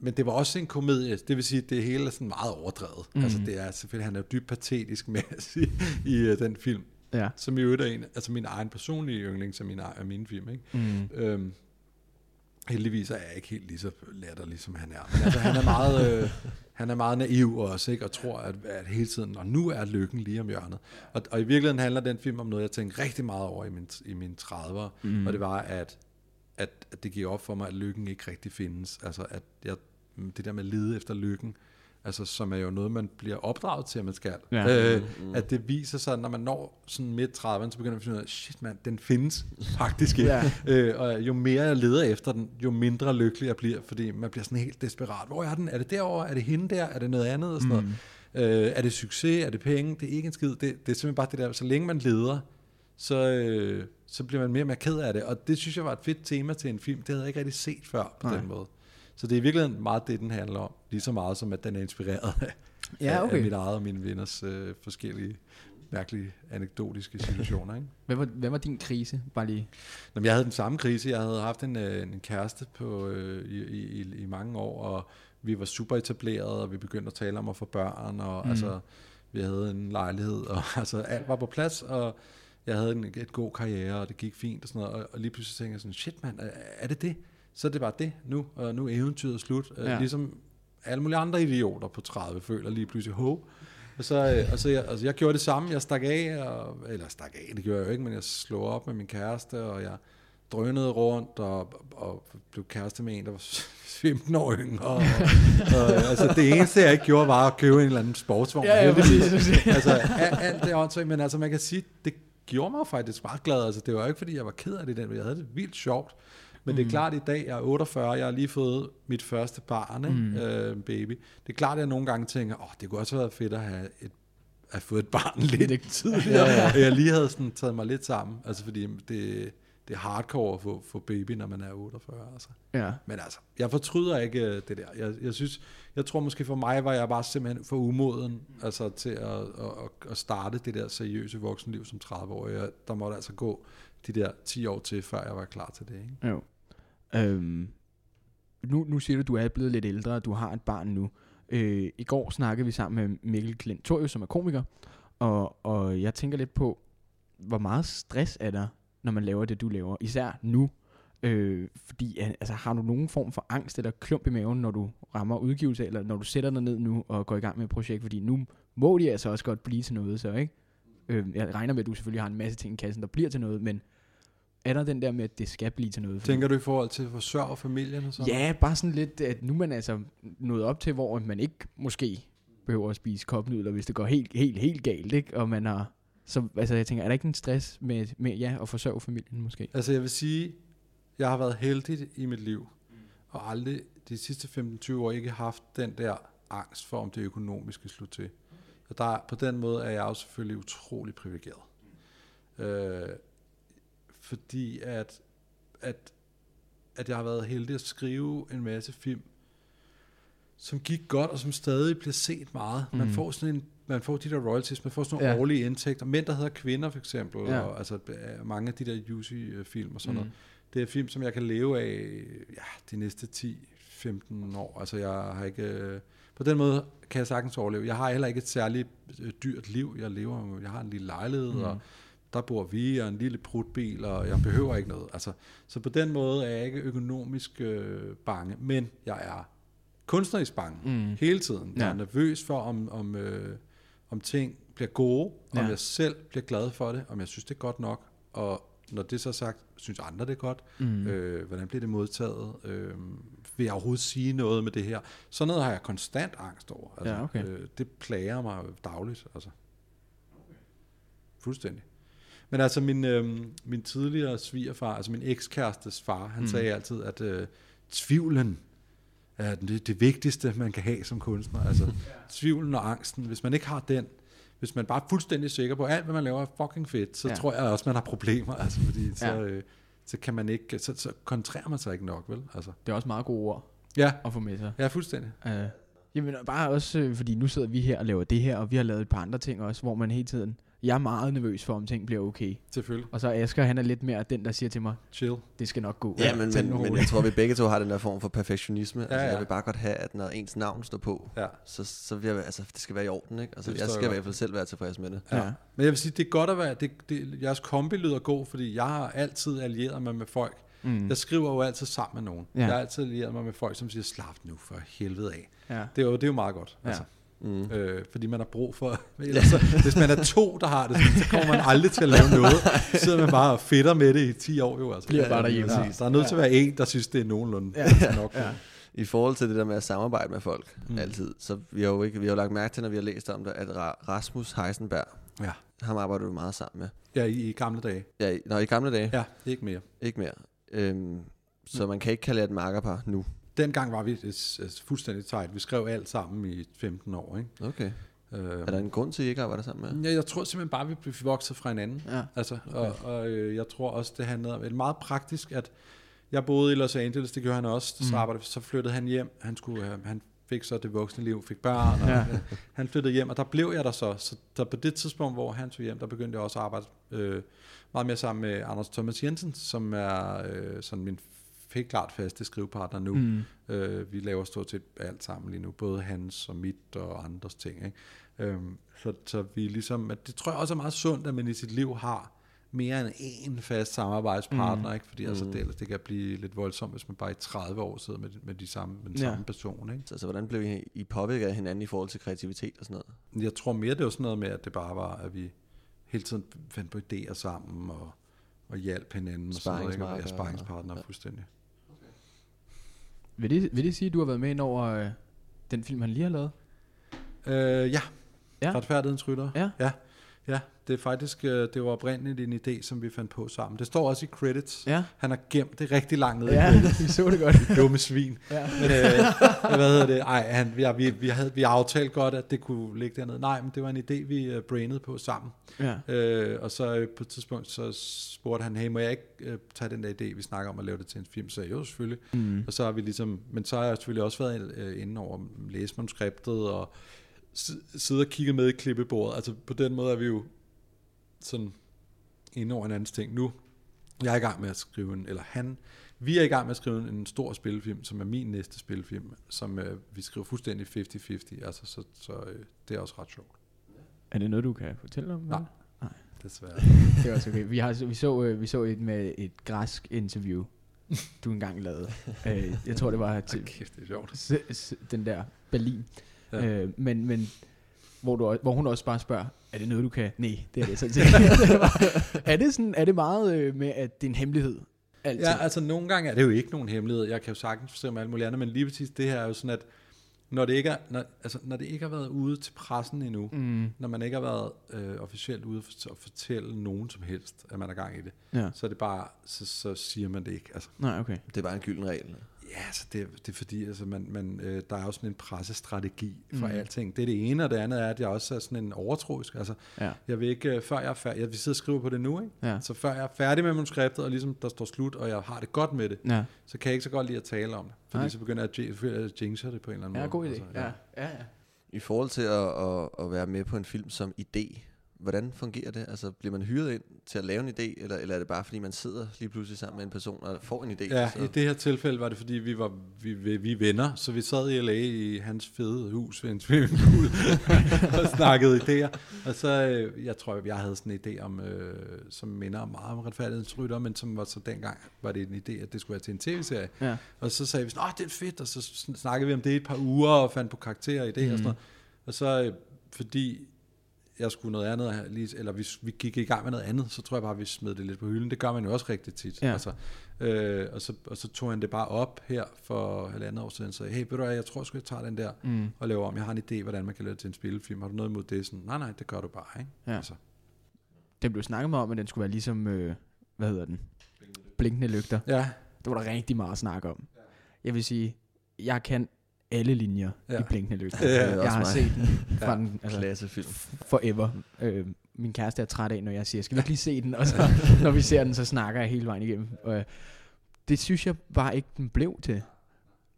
men det var også en komedie, det vil sige, at det hele er sådan meget overdrevet. Mm. Altså det er selvfølgelig, han er dybt patetisk med at sige, i uh, den film, Ja. som i øvrigt er en, altså min egen personlige yndling, som min, af mine film, ikke? Mm. Øhm, Heldigvis er jeg ikke helt lige så latterlig, som han er. Men altså, han er meget, øh, han er meget naiv også, ikke? og tror, at, at hele tiden, og nu er lykken lige om hjørnet. Og, og i virkeligheden handler den film om noget, jeg tænkte rigtig meget over i, min, i mine 30'ere, mm. og det var, at, at, at det gik op for mig, at lykken ikke rigtig findes. Altså, at jeg, det der med at lede efter lykken, altså som er jo noget, man bliver opdraget til, at man skal. Ja. Øh, at det viser sig, når man når sådan midt 30'erne, så begynder man at finde ud af, shit mand, den findes faktisk ikke. Ja. Øh, og jo mere jeg leder efter den, jo mindre lykkelig jeg bliver, fordi man bliver sådan helt desperat. Hvor er den? Er det derovre? Er det hende der? Er det noget andet? Og sådan mm. noget. Øh, er det succes? Er det penge? Det er ikke en skid. Det, det er simpelthen bare det der, så længe man leder, så, øh, så bliver man mere og mere ked af det. Og det synes jeg var et fedt tema til en film. Det havde jeg ikke rigtig set før på Nej. den måde. Så det er i virkeligheden meget det, den handler om. Lige så meget som, at den er inspireret af, Ja, okay. af mit eget og mine venners øh, forskellige mærkelige anekdotiske situationer. Ikke? Hvad var, hvad var din krise? Bare lige. Nå, men jeg havde den samme krise. Jeg havde haft en, øh, en kæreste på, øh, i, i, i mange år, og vi var super etableret, og vi begyndte at tale om at få børn, og mm. altså, vi havde en lejlighed, og altså, alt var på plads, og jeg havde en, et god karriere, og det gik fint og sådan noget, og, og lige pludselig tænkte jeg sådan, shit mand, er, er det det? Så er det bare det nu, og nu er eventyret slut. Ja. Ja. Ligesom alle mulige andre idioter på 30 føler lige pludselig, ho. Og så, øh, og så jeg, altså jeg gjorde det samme, jeg stak af, og, eller stak af, det gjorde jeg jo ikke, men jeg slog op med min kæreste, og jeg drønede rundt, og, og blev kæreste med en, der var 15 år yngre. Og, og, altså det eneste, jeg ikke gjorde, var at købe en eller anden sportsvogn. Ja, ja, præcis. altså alt, alt det er åndssvagt, men altså man kan sige, det gjorde mig faktisk meget glad. Altså det var ikke, fordi jeg var ked af det, den, jeg havde det vildt sjovt. Men det er klart, at i dag, jeg er 48, jeg har lige fået mit første barn? Mm. Øh, baby. Det er klart, at jeg nogle gange tænker, åh, det kunne også have været fedt at have et at få et barn lidt tidligere. ja, ja. Jeg lige havde sådan taget mig lidt sammen, altså fordi det, det er hardcore at få, få baby, når man er 48. Altså. Ja. Men altså, jeg fortryder ikke øh, det der. Jeg, jeg synes, jeg tror måske for mig var jeg bare simpelthen for umoden altså til at, at, at- at starte det der seriøse voksenliv som 30-årig. Jeg- Der måtte altså gå de der 10 år til, før jeg var klar til det. Ikke? Jo. Øhm, nu, nu siger du, at du er blevet lidt ældre, og du har et barn nu. Øh, I går snakkede vi sammen med Mikkel Klintorius, som er komiker, og, og jeg tænker lidt på, hvor meget stress er der, når man laver det, du laver, især nu. Øh, fordi altså, har du nogen form for angst eller klump i maven, når du rammer udgivelse, eller når du sætter dig ned nu og går i gang med et projekt, fordi nu må de altså også godt blive til noget, så ikke? Øh, jeg regner med, at du selvfølgelig har en masse ting i kassen, der bliver til noget, men er der den der med, at det skal blive til noget? Tænker du i forhold til forsørge familien og sådan? Ja, bare sådan lidt, at nu man altså nået op til, hvor man ikke måske behøver at spise kopnudler, hvis det går helt, helt, helt galt, ikke? Og man har... Så altså, jeg tænker, er der ikke en stress med, med ja, at forsørge familien måske? Altså jeg vil sige, jeg har været heldig i mit liv, og aldrig de sidste 15-20 år ikke haft den der angst for, om det økonomiske slår til. Og der, på den måde er jeg jo selvfølgelig utrolig privilegeret. Øh, fordi at, at, at jeg har været heldig at skrive en masse film, som gik godt, og som stadig bliver set meget. Man Mm. får sådan en man får de der royalties, man får sådan nogle Ja. årlige indtægter. Mænd, der hedder kvinder, for eksempel, Ja. og altså øh, mange af de der Juicy-film og sådan Mm. noget. Det er film, som jeg kan leve af ja, de næste 10-15 år. Altså jeg har ikke... øh, På den måde kan jeg sagtens overleve. Jeg har heller ikke et særligt øh, dyrt liv. Jeg lever, jeg har en lille lejlighed, Mm. mm. og der bor vi, og en lille prutbil, og jeg behøver ikke noget. Altså, så på den måde er jeg ikke økonomisk øh, bange, men jeg er kunstnerisk bange Mm. hele tiden. Jeg Ja. er nervøs for, om, om, øh, om ting bliver gode, Ja. om jeg selv bliver glad for det, om jeg synes, det er godt nok, og når det så er sagt, synes andre det er godt, Mm. øh, hvordan bliver det modtaget, øh, vil jeg overhovedet sige noget med det her? Sådan noget har jeg konstant angst over. Altså, Ja, okay. øh, det plager mig dagligt. Altså. Fuldstændig. Men altså min, øh, min tidligere svigerfar, altså min ekskærestes far, han mm. sagde altid, at øh, tvivlen er det, det vigtigste, man kan have som kunstner. Altså tvivlen og angsten. Hvis man ikke har den, hvis man bare er fuldstændig sikker på, at alt, hvad man laver er fucking fedt, så Ja. tror jeg også, man har problemer. Altså, fordi så, Ja. øh, så kan man ikke, så, så koncentrerer man sig ikke nok, vel? Altså, Det er også meget gode ord ja, at få med sig. ja, fuldstændig. Uh, jamen bare også, øh, fordi nu sidder vi her og laver det her, og vi har lavet et par andre ting også, hvor man hele tiden... Jeg er meget nervøs for, om ting bliver okay. Selvfølgelig. Og så Asger, han er lidt mere den, der siger til mig, Chill. det skal nok gå. Ja, men, Tag den men, men jeg tror, vi begge to har den der form for perfektionisme. Altså, ja. Jeg vil bare godt have, at når ens navn står på, Ja. så, så vil jeg, altså, det skal være i orden. Ikke? Altså, Det jeg forstår skal jeg i hvert fald selv være tilfreds med det. Ja. Ja. Men jeg vil sige, det er godt at være, det, det, jeres kombi lyder god, fordi jeg har altid allieret mig med folk, Mm. Jeg skriver jo altid sammen med nogen. Ja. Jeg har altid allieret mig med folk, som siger, slap nu for helvede af. Ja. Det er jo, det er jo meget godt. Ja. Altså, Mm. øh, fordi man har brug for... Så, hvis man er to, der har det, så kommer man aldrig til at lave noget. Så sidder man bare og fedter med det i 10 år. Jo, altså. Bliver bare derhjemme. Ja, der er nødt til at være en, der synes, det er nogenlunde Ja. nok. Ja. I forhold til det der med at samarbejde med folk, Mm. mm. altid, så vi har jo ikke, vi har jo lagt mærke til, når vi har læst om det, at Ra- Rasmus Heisenberg, Ja. ham arbejder du meget sammen med. Ja, i, i gamle dage. Ja, i, når i gamle dage, ja. Ja, ikke mere. ikke mere. Øhm, så man kan ikke kalde jer et makkerpar nu. Dengang var vi fuldstændig tight. Vi skrev alt sammen i 15 år. Ikke? Okay. Øh, Er der en grund til, at I ikke arbejder sammen med? ja, jeg tror simpelthen bare, vi blev vokset fra hinanden. Ja. Altså, okay. og, og øh, jeg tror også, det handlede om, det meget praktisk, at jeg boede i Los Angeles, det gjorde han også, så, Mm. arbejdede, så flyttede han hjem, han, skulle, have- han fik så det voksne liv, fik børn, og Ja. ja. han flyttede hjem, og der blev jeg der så, så der på det tidspunkt, hvor han tog hjem, der begyndte jeg også at arbejde øh, meget mere sammen med Anders Thomas Jensen, som er øh, sådan min helt klart faste skrivepartner nu. Mm. Øh, vi laver stort set alt sammen lige nu, både hans og mit og andres ting. Ikke? Øhm, så, så vi ligesom, at det tror jeg også er meget sundt, at man i sit liv har mere end én fast samarbejdspartner, Mm. ikke? fordi altså, Mm. det, ellers det kan blive lidt voldsomt, hvis man bare i 30 år sidder med, med, de samme, med den Ja. samme person. Ikke? Så altså, hvordan blev I, I påvirket af hinanden i forhold til kreativitet og sådan noget? Jeg tror mere, det var sådan noget med, at det bare var, at vi hele tiden fandt på idéer sammen og, og hjalp hinanden. Og sådan noget, ikke? Er Sparringsmarker. sparringspartner Ja. fuldstændig. Vil, det, vil det sige, at du har været med ind over øh, den film, han lige har lavet? Øh, ja. Ja. Retfærdighedens rytter. Ja. ja. Ja, det er faktisk, øh, det var oprindeligt en idé, som vi fandt på sammen. Det står også i credits. Ja. Han har gemt det rigtig langt ned Ja, i credits. vi så det godt. Dumme svin. Ja. Men, øh, hvad hedder det? Ej, han, vi, vi, vi, havde, vi har aftalt godt, at det kunne ligge dernede. Nej, men det var en idé, vi uh, brainede på sammen. Ja. Øh, og så øh, på et tidspunkt, så spurgte han, hey, må jeg ikke øh, tage den der idé, vi snakker om at lave det til en film? Så jeg, jo, selvfølgelig. Mm. Og så har vi ligesom, men så har jeg selvfølgelig også været øh, inde over læse manuskriptet og sidde og kigge med i klippebordet. Altså på den måde er vi jo sådan inde over en anden ting. Nu jeg er i gang med at skrive en, eller han, vi er i gang med at skrive en, en stor spillefilm, som er min næste spillefilm, som øh, vi skriver fuldstændig 50-50, altså så, så øh, det er også ret sjovt, Er det noget, du kan fortælle om? Nej. eller? desværre. Det er også okay. Vi, har, vi, så, øh, vi så et med et græsk interview, du engang lavede. øh, jeg tror, det var til Ej, kæft, det er sjovt. den der Berlin. Ja. Øh, men, men hvor, du, hvor hun også bare spørger, er det noget, du kan? Nej, det er det sådan set. er, det sådan, er det meget øh, med, at det er en hemmelighed? Altid? Ja, altså nogle gange er det jo ikke nogen hemmelighed. Jeg kan jo sagtens forstå med alle mulige andre, men lige præcis det her er jo sådan, at når det ikke, er, når, altså, når det ikke har været ude til pressen endnu. Mm, når man ikke har været øh, officielt ude for, at fortælle nogen som helst, at man er gang i det, ja. så er det bare, så, så siger man det ikke. Altså, Nej, okay. Det er bare en gylden regel. Ja, altså det, det er fordi, altså man, man, øh, der er jo sådan en pressestrategi for Mm. alting. Det er det ene, og det andet er, at jeg også er sådan en overtroisk. Altså, Ja. jeg vil ikke, øh, før jeg er færdig, jeg vil sidde og skrive på det nu, ikke? Ja. Så før jeg er færdig med manuskriptet, og ligesom der står slut, og jeg har det godt med det, Ja, så kan jeg ikke så godt lide at tale om det. Fordi Nej. så begynder jeg at jinxer det på en eller anden ja måde. god idé. Altså, Ja. Ja, ja. I forhold til at, at, at være med på en film som idé, hvordan fungerer det? Altså, bliver man hyret ind til at lave en idé, eller, eller er det bare, fordi man sidder lige pludselig sammen med en person og får en idé? Ja, så? i det her tilfælde var det, fordi vi var vi, vi, vi er venner, så vi sad i LA i hans fede hus ved en swimmingpool og snakkede idéer. Og så, øh, jeg tror, jeg havde sådan en idé om, øh, som minder meget om retfærdighedens rytter, men som var så dengang, var det en idé, at det skulle være til en tv-serie. ja. Og så sagde vi sådan, åh, det er fedt, og så sn- snakkede vi om det i et par uger, og fandt på karakterer og idéer mm. og sådan noget. Og så, øh, fordi jeg skulle noget andet, lige, eller vi, vi gik i gang med noget andet, så tror jeg bare, at vi smed det lidt på hylden. Det gør man jo også rigtig tit. Ja. Altså, øh, og, så, og så tog han det bare op her for halvandet år siden, og sagde, hey, ved du hvad, jeg tror sgu, jeg tager den der Mm. og laver om. Jeg har en idé, hvordan man kan lave det til en spillefilm. Har du noget imod det? Sådan, nej, nej, det gør du bare, ikke? Ja. Altså, Den blev snakket med om, at den skulle være ligesom, øh, hvad hedder den? Blinkende lygter. ja, Det var der rigtig meget at snakke om. Jeg vil sige, jeg kan alle linjer ja. I Blinkende Lygter. Ja, jeg har mig. set den fra Ja. den, altså, Klassefilm. forever. Øh, min kæreste er træt af, når jeg siger, skal vi ikke lige se den? Og så, når vi ser den, så snakker jeg hele vejen igennem. Og, øh, det synes jeg bare ikke, den blev til.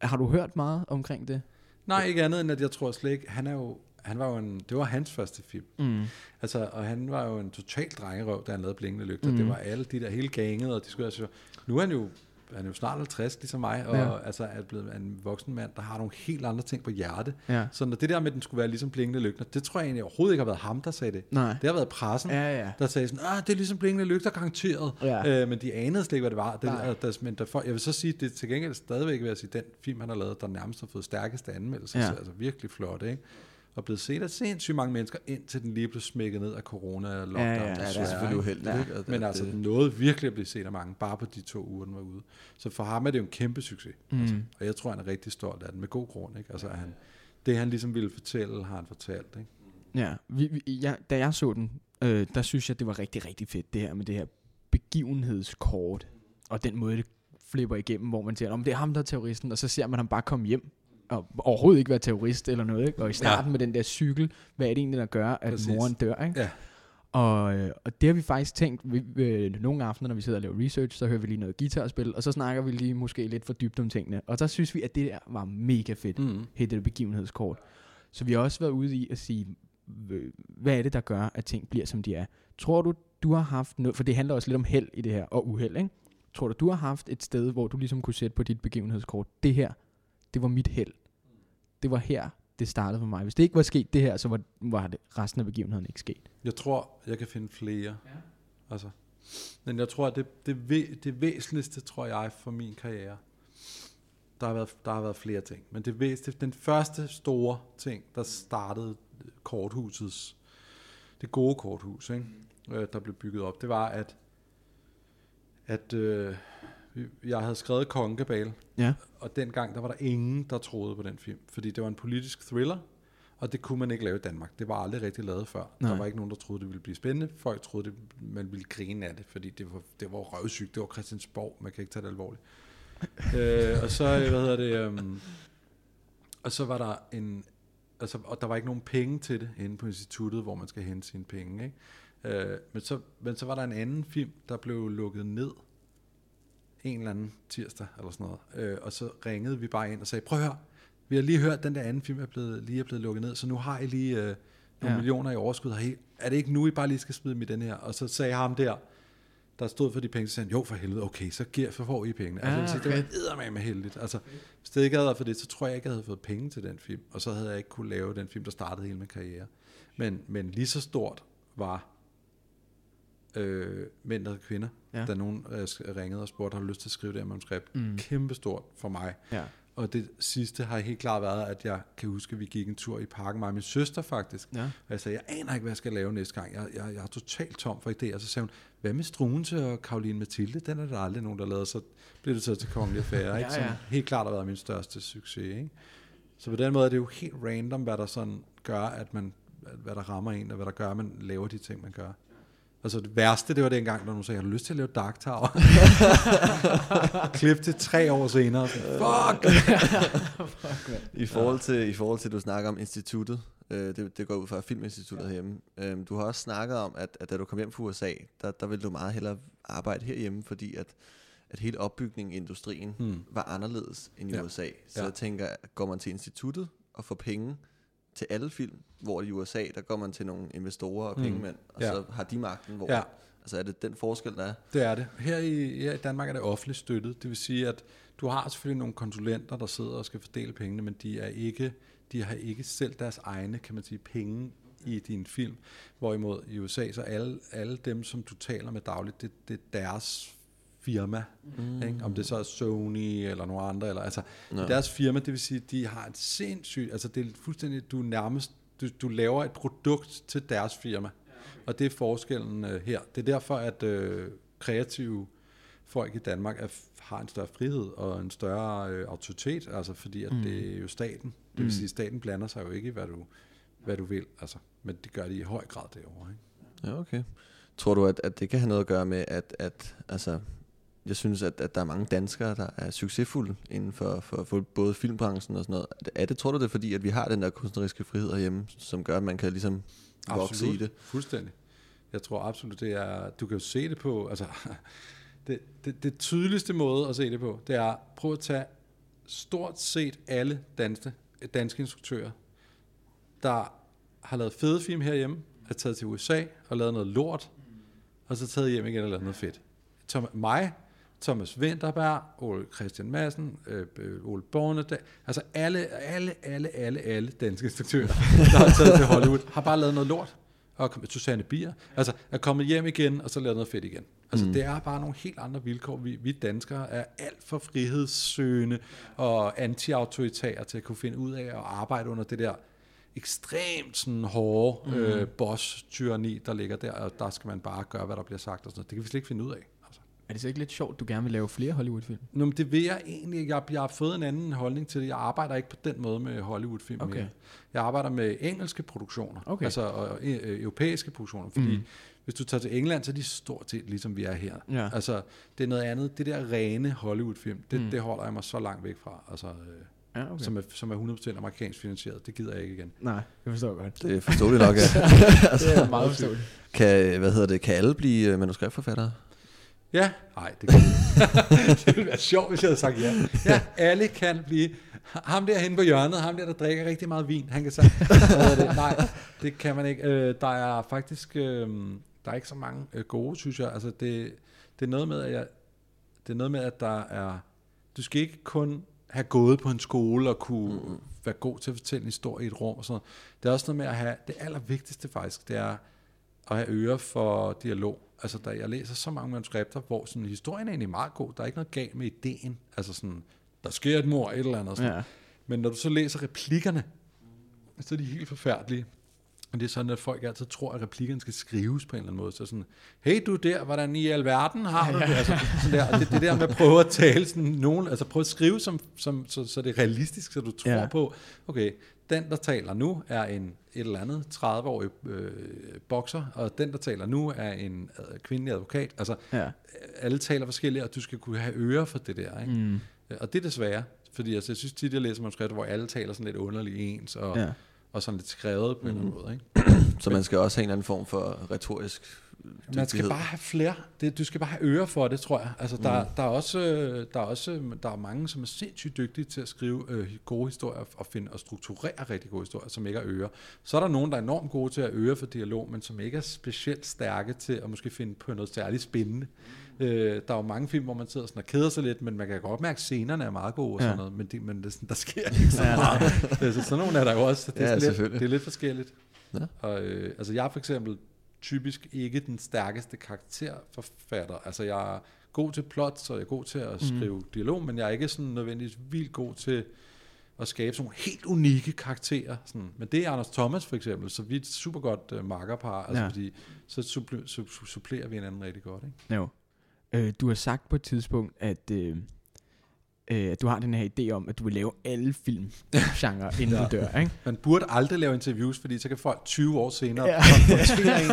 Har du hørt meget omkring det? nej, ikke andet end, at jeg tror slet ikke, han er jo, han var jo en, det var hans første film. Mm. Altså, og han var jo en total drengerøv, da han lavede Blinkende Lygter. Mm. Det var alle de der hele ganget, og de skulle altså... Nu er han jo han er jo snart 50, ligesom mig, og Ja. altså er blevet en voksen mand, der har nogle helt andre ting på hjerte. Ja. Så når det der med, at den skulle være ligesom blinkende lygter, det tror jeg egentlig overhovedet ikke har været ham, der sagde det. Nej. Det har været pressen, Ja, ja. der sagde sådan, ah, det er ligesom blinkende lygter garanteret. Ja. Øh, men de anede slet ikke, hvad det var. Det, og der, men der, for, jeg vil så sige, det er til gengæld stadigvæk, vil jeg sige, den film, han har lavet, der nærmest har fået stærkeste anmeldelser. Ja. Ja. Altså virkelig flot, ikke? Og blevet set af sindssygt mange mennesker, indtil den lige blev smækket ned af corona og lockdown. Ja, ja, Ja, det er selvfølgelig uheldigt, Ja. ikke? Men altså, den nåede virkelig at blive set af mange, bare på de to uger, den var ude. Så for ham er det jo en kæmpe succes. Mm. Altså, og jeg tror, han er rigtig stolt af den, med god grund. Ikke? Altså, han, det han ligesom ville fortælle, har han fortalt. Ikke? Ja, vi, vi, ja, da jeg så den, øh, der synes jeg, det var rigtig, rigtig fedt, det her med det her begivenhedskort, og den måde, det flipper igennem, hvor man siger, om det er ham, der er terroristen, og så ser man ham bare komme hjem, og overhovedet ikke være terrorist eller noget, ikke? og i starten ja. med den der cykel, hvad er det egentlig, der gør, at Præcis. Moren dør, ikke? Ja. Og, øh, og det har vi faktisk tænkt, vi, øh, nogle aftener, når vi sidder og laver research, så hører vi lige noget guitarspil, og så snakker vi lige måske lidt for dybt om tingene, og der synes vi, at det der var mega fedt Mm. hele det begivenhedskort. Så vi har også været ude i at sige, hvad er det, der gør, at ting bliver, som de er? Tror du, du har haft noget, for det handler også lidt om held i det her, og uheld, ikke? Tror du, du har haft et sted, hvor du ligesom kunne sætte på dit begivenhedskort, det her, det var mit held. Det var her, det startede for mig. Hvis det ikke var sket det her, så var, var det resten af begivenheden ikke sket. Jeg tror, jeg kan finde flere. Ja. Altså, men jeg tror, at det, det, væ- det væsentligste, tror jeg, for min karriere, der har været, der har været flere ting. Men det væsentligste, den første store ting, der startede korthusets, det gode korthus, ikke? Øh, der blev bygget op, det var, at, at øh, jeg havde skrevet Kongekabale, Ja. og dengang, der var der ingen, der troede på den film, fordi det var en politisk thriller, og det kunne man ikke lave i Danmark. Det var aldrig rigtig lavet før. Nej. Der var ikke nogen, der troede, det ville blive spændende. Folk troede, det, man ville grine af det, fordi det var, det var røvsygt. Det var Christiansborg. Man kan ikke tage det alvorligt. øh, og så, øh, hvad hedder det, um, og så var der en, altså, og der var ikke nogen penge til det inde på instituttet, hvor man skal hente sine penge. Ikke? Øh, men, så, men så var der en anden film, der blev lukket ned en eller anden tirsdag eller sådan noget. Øh, og så ringede vi bare ind og sagde, prøv at høre, vi har lige hørt, at den der anden film er blevet, lige er blevet lukket ned, så nu har I lige øh, nogle Ja. millioner i overskud. Her. Er det ikke nu, I bare lige skal smide dem i den her? Og så sagde ham der, der stod for de penge, så sagde han, jo for helvede, okay, så, giver, så får I pengene. Ah, altså, det okay. var eddermame heldigt. Altså, hvis det ikke havde været for det, så tror jeg ikke, jeg havde fået penge til den film, og så havde jeg ikke kunne lave den film, der startede hele min karriere. Men, men lige så stort var øh, mænd og kvinder, Ja. da nogen øh, ringede og spurgte, har du lyst til at skrive det her manuskript? Mm. Kæmpestort for mig. Ja. Og det sidste har helt klart været, at jeg kan huske, at vi gik en tur i parken, mig og min søster faktisk. Ja. Og jeg sagde, jeg aner ikke, hvad jeg skal lave næste gang. Jeg, jeg, jeg er totalt tom for idéer. Og så sagde hun, hvad med Struense og Karoline Mathilde? Den er der aldrig nogen, der lavede. Så blev det så til Kongelig Affære, ikke? Ja, Som ja. helt klart har været min største succes. Ikke? Så på den måde er det jo helt random, hvad der sådan gør, at man, hvad der rammer en, og hvad der gør, at man laver de ting, man gør. Altså det værste, det var dengang, når nogen sagde, har du lyst til at lave Dark Tower? Klip til tre år senere. Fuck! I forhold, til, I forhold til, du snakker om instituttet, øh, det, det går ud fra Filminstituttet herhjemme. Øh, du har også snakket om, at, at da du kom hjem fra USA, der, der ville du meget hellere arbejde herhjemme, fordi at, at hele opbygningen i industrien Hmm. var anderledes end i Ja. USA. Så Ja. jeg tænker, går man til instituttet og får penge til alle film, hvor i USA, der går man til nogle investorer og Mm. pengemænd, og Ja. så har de magten, hvor... Ja. Altså er det den forskel, der er? Det er det. Her i, her i Danmark er det offentligt støttet. Det vil sige, at du har selvfølgelig nogle konsulenter, der sidder og skal fordele pengene, men de er ikke, de har ikke selv deres egne, kan man sige, penge i din film. Hvorimod i USA, så alle, alle dem, som du taler med dagligt, det, det er deres firma. Mm. Ikke? Om det så er Sony eller nogle andre. Eller, altså, ja. Deres firma, det vil sige, at de har et sindssygt, altså det er fuldstændig, du nærmest, du, du laver et produkt til deres firma. Og det er forskellen øh, her. Det er derfor, at øh, kreative folk i Danmark er, har en større frihed og en større øh, autoritet, altså fordi at mm. det er jo staten. Det vil Mm. sige, at staten blander sig jo ikke i, hvad du, hvad du vil, altså, men det gør de i høj grad derovre. Ikke? Ja, okay. Tror du, at, at det kan have noget at gøre med, at, at altså, jeg synes, at, at der er mange danskere, der er succesfulde inden for, for, for både filmbranchen og sådan noget. Er det, tror du det er fordi, at vi har den der kunstneriske frihed herhjemme, som gør, at man kan ligesom vokse i det? Fuldstændig. Jeg tror absolut, det er, du kan jo se det på, altså, det, det, det tydeligste måde at se det på, det er, prøv at tage stort set alle danske, danske instruktører, der har lavet fede film herhjemme, er taget til USA og lavet noget lort, og så taget hjem igen og lavet noget fedt. Tom, mig, Thomas Winterberg, Ole Christian Madsen, øh, øh, Ole Bornedal, altså alle, alle, alle, alle, alle danske instruktører, der har taget til Hollywood, har bare lavet noget lort. Og Susanne Bier, altså er kommet hjem igen, og så lavet noget fedt igen. Altså mm. det er bare nogle helt andre vilkår. Vi, vi danskere er alt for frihedssøgende og anti-autoritære til at kunne finde ud af at arbejde under det der ekstremt sådan hårde mm. øh, boss-tyranni, der ligger der, og der skal man bare gøre, hvad der bliver sagt og sådan noget. Det kan vi slet ikke finde ud af. Altså. Er det så ikke lidt sjovt, du gerne vil lave flere Hollywood-film? Nå, men det vil jeg egentlig. Jeg, jeg har fået en anden holdning til det. Jeg arbejder ikke på den måde med Hollywood-film Okay. mere. Jeg arbejder med engelske produktioner, Okay. altså og, øh, europæiske produktioner, fordi mm. hvis du tager til England, så er de stort set ligesom vi er her. Ja. Altså, det er noget andet. Det der rene Hollywood-film, det, mm. det holder jeg mig så langt væk fra. Altså, øh, Ja, okay. som, er, som er 100% amerikansk finansieret. Det gider jeg ikke igen. Nej, det forstår jeg godt. Det er forståeligt nok, ja. Det er meget forståeligt. Kan, hvad hedder det, kan alle blive øh, manuskriptforfattere? Ja, nej, det kan Det ville være sjovt, hvis jeg havde sagt ja. Ja, alle kan blive... Ham der henne på hjørnet, ham der, der drikker rigtig meget vin, han kan sige, det? nej, det kan man ikke. Øh, der er faktisk, øh, der er ikke så mange øh, gode, synes jeg. Altså, det, det er noget med, at jeg, det er noget med, at der er, du skal ikke kun have gået på en skole og kunne mm. være god til at fortælle en historie i et rum og sådan noget. Det er også noget med at have, det allervigtigste faktisk, det er at have øre for dialog. Altså, der, jeg læser så mange manuskripter, hvor sådan, historien er egentlig meget god. Der er ikke noget galt med ideen. Altså sådan, der sker et mor, et eller andet. Sådan. Ja. Men når du så læser replikkerne, så er de helt forfærdelige. Og det er sådan, at folk altid tror, at replikkerne skal skrives på en eller anden måde. Så sådan, hey du der, hvordan i alverden har du det? Altså, sådan der. Og det, det der med at prøve at tale sådan nogen, altså prøve at skrive, som, som, så, så det er realistisk, så du tror ja. på, okay, den der taler nu er en et eller andet 30-årig øh, bokser, og den der taler nu er en øh, kvindelig advokat. Altså, Ja. alle taler forskelligt, og du skal kunne have ører for det der. Ikke? Mm. Og det er desværre, fordi altså, jeg synes tit, jeg læser manuskripter, hvor alle taler sådan lidt underligt ens, og, Ja. og sådan lidt skrevet på en eller Mm. anden måde. Ikke? Så man skal også have en eller anden form for retorisk Man skal bare have flere. Det, du skal bare have ører for det, tror jeg. Altså, der, der, er også, øh, der, er også, der er mange, som er sindssygt dygtige til at skrive øh, gode historier og, finde, og strukturere rigtig gode historier, som ikke har ører. Så er der nogen, der er enormt gode til at øre for dialog, men som ikke er specielt stærke til at måske finde på noget særligt spændende. Øh, der er jo mange film, hvor man sidder sådan og keder sig lidt, men man kan godt mærke, at scenerne er meget gode og Ja. sådan noget, men, det, men det, er sådan, der sker ikke så meget. Øh, så sådan nogle er der jo også. Det er, Ja, lidt, det er lidt forskelligt. Ja. Og, øh, altså jeg er for eksempel typisk ikke den stærkeste karakterforfatter. Altså jeg er god til plot, så jeg er god til at skrive mm. dialog, men jeg er ikke sådan nødvendigvis vildt god til at skabe sådan nogle helt unikke karakterer. Sådan. Men det er Anders Thomas for eksempel, så vi er et super godt uh, makkerpar, altså Ja. fordi så supple, su, su, supplerer vi hinanden rigtig godt. Ikke? Jo. Øh, du har sagt på et tidspunkt, at, øh, øh, at du har den her idé om, at du vil lave alle film genre inden Ja. du dør, ikke? Man burde aldrig lave interviews, fordi så kan folk 20 år senere Ja. konfrontere en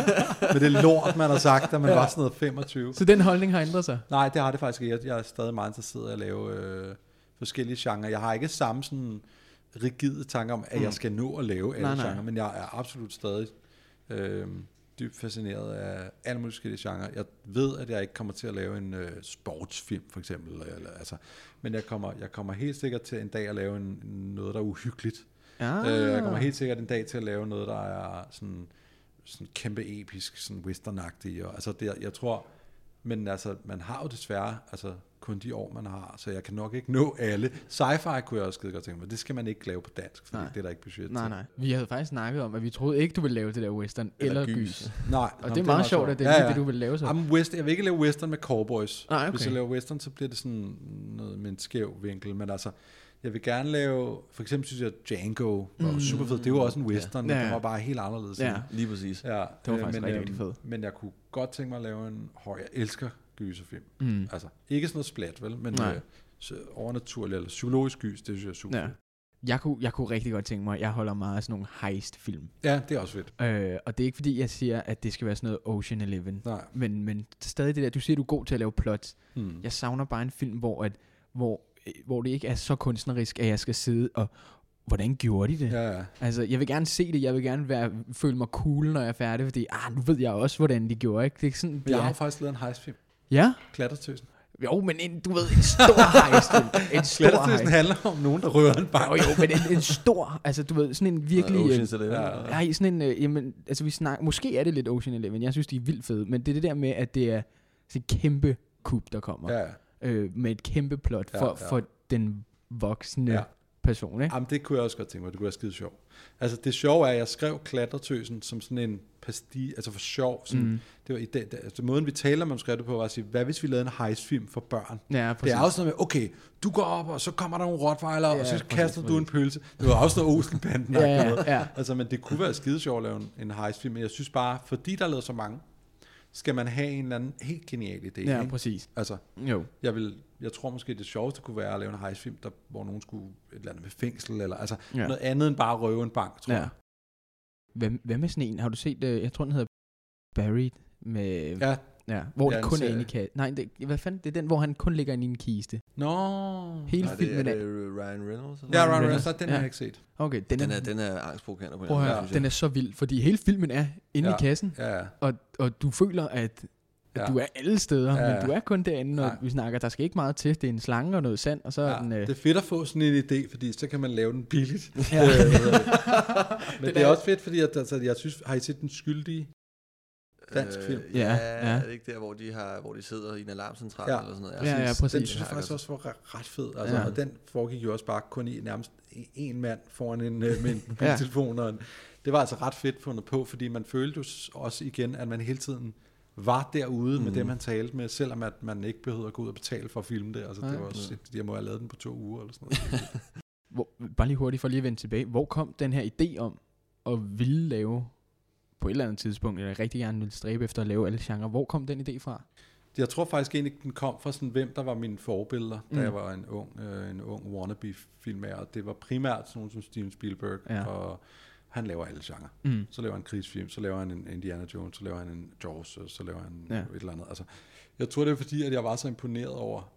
med det lort, man har sagt, da man Ja. var sådan noget 25. Så den holdning har ændret sig? Nej, det har det faktisk ikke. Jeg- Jeg er stadig meget interesseret i at lave øh, forskellige genrer. Jeg har ikke samme sådan rigide tanker om, at Mm. jeg skal nå at lave alle Nej, nej. genrer, men jeg er absolut stadig øh, dybt fascineret af alle mulige forskellige genrer. Jeg ved, at jeg ikke kommer til at lave en øh, sportsfilm, for eksempel. Eller, altså, men jeg kommer, jeg kommer helt sikkert til en dag at lave en, noget, der er uhyggeligt. Ja. Øh, jeg kommer helt sikkert en dag til at lave noget, der er sådan, sådan kæmpe episk, sådan westernagtig. Og, altså det, jeg tror, men altså, man har jo desværre altså, kun de år, man har, så jeg kan nok ikke nå alle. Sci-fi kunne jeg også skide godt tænke mig, det skal man ikke lave på dansk, fordi Nej. nej. det er der ikke budget Nej, til. nej. Vi havde faktisk snakket om, at vi troede ikke, du ville lave det der western eller, eller gys. gys. Nej, Og det er meget sjovt, at det er lige det, du vil lave så. Jamen, west, jeg vil ikke lave western med cowboys. Nej, okay. Hvis jeg laver western, så bliver det sådan noget med en skæv vinkel, men altså, jeg vil gerne lave, for eksempel synes jeg, Django var mm. super fed. Det var også en western, ja. Ja. men den var bare helt anderledes. Ja. Lige præcis. Ja, Det var øh, faktisk men, rigtig, rigtig øhm, fed. Men jeg kunne godt tænke mig at lave en horror. Jeg elsker gyserfilm. Mm. Altså, ikke sådan noget splat, vel? Men Nej. øh, så overnaturligt eller psykologisk gys, det synes jeg er super Ja. Jeg kunne, jeg kunne rigtig godt tænke mig, jeg holder meget af sådan nogle heist-film. ja, det er også fedt. Øh, og det er ikke fordi, jeg siger, at det skal være sådan noget Ocean Eleven. Nej. Men, men stadig det der, du siger, du er god til at lave plots. Hmm. Jeg savner bare en film, hvor, at, hvor, hvor det ikke er så kunstnerisk, at jeg skal sidde og, hvordan gjorde de det? Ja, ja. Altså, jeg vil gerne se det, jeg vil gerne være, føle mig cool, når jeg er færdig, fordi, ah, nu ved jeg også, hvordan de gjorde, ikke? Det er ikke sådan, Men jeg har faktisk lavet en heistfilm. Ja? Klattertøsen. Jo, men en, du ved, en stor heistfilm. En stor heist. handler om nogen, der rører en bank. Jo, jo, men en, en stor, altså du ved, sådan en virkelig... Øh, Ocean's Eleven. ja. Ja. Nej, sådan en, øh, jamen, altså vi snakker, måske er det lidt Ocean Eleven, jeg synes, de er vildt fede, men det er det der med, at det er sådan et kæmpe kub, der kommer. Ja, øh, med et kæmpe plot for, Ja, ja. for den voksne Ja. Person, ikke? Jamen, det kunne jeg også godt tænke mig. Det kunne være skide sjovt. Altså, det sjove er, at jeg skrev Klatretøsen som sådan en pasti, altså for sjov. Sådan, Mm. Det var i det, det, altså, måden, vi taler om manuskriptet på, var at sige, hvad hvis vi lavede en heistfilm for børn? Ja, Det er også noget med, okay, du går op, og så kommer der nogle rottweiler, Ja, og så præcis, kaster du en præcis. pølse. Det var også noget Olsenbanden. Ja, ja, ja. Altså, men det kunne være skide sjovt at lave en, en heistfilm, men jeg synes bare, fordi der er lavet så mange, skal man have en eller anden helt genial idé. Ja, ikke? præcis. Altså, Jo. jeg, vil, jeg tror måske, det sjoveste kunne være at lave en heistfilm, der, hvor nogen skulle et eller andet med fængsel, eller altså Ja. noget andet end bare at røve en bank, tror Ja. jeg. Hvad, hvad med sådan en? Har du set, øh, jeg tror den hedder Buried, med, Ja. Ja hvor Ja, det kun er inde i kassen. Nej, det, hvad fanden? Det er den, hvor han kun ligger inde i en kiste. Nå. Hele Nej, det, filmen er er... det Ryan Reynolds? Eller? Ja, Ryan Reynolds. Reynolds, den Ja. har jeg ikke set. Okay, den, Den er, er, den er angstprovokerende på en høre, anden den er så vild, fordi hele filmen er inde ja. i Ja. kassen, Ja, ja. og, og du føler, at, at Ja. du er alle steder, Ja, men ja. du er kun derinde, når Nej. vi snakker. Der skal ikke meget til. Det er en slange og noget sand, og så er ja. den... Øh, Det er fedt at få sådan en idé, fordi så kan man lave den billigt. ja. Øh, det? Men det er er- også fedt, fordi at, altså, jeg synes, har I set den skyldige? Dansk film. Øh, ja, Ja, ja, ja. er det ikke der, hvor de, har, hvor de sidder i en alarmcentral Ja. eller sådan noget? Ja, ja, Den præcis. synes jeg faktisk også var ret, fed. Altså, Ja. ja. Og den foregik jo også bare kun i nærmest en mand foran en, øh, med en. Og en, det var altså ret fedt fundet på, fordi man følte jo også igen, at man hele tiden var derude mm. med dem, han talte med, selvom at man ikke behøvede at gå ud og betale for at filme det. Altså, Nej. det var også, jeg må have lavet den på to uger eller sådan noget. Hvor, bare lige hurtigt for lige at vende tilbage. Hvor kom den her idé om at ville lave på et eller andet tidspunkt, eller rigtig gerne ville stræbe efter at lave alle genrer. Hvor kom den idé fra? Jeg tror faktisk egentlig, den kom fra sådan, hvem der var mine forbilleder, da Mm. jeg var en ung, øh, en ung wannabe-filmer. Og det var primært sådan nogle som Steven Spielberg, Ja. og han laver alle genrer. Mm. Så laver han en krigsfilm, så laver han en Indiana Jones, så laver han en Jaws, så laver han ja. et eller andet. Altså, jeg tror, det er fordi, at jeg var så imponeret over,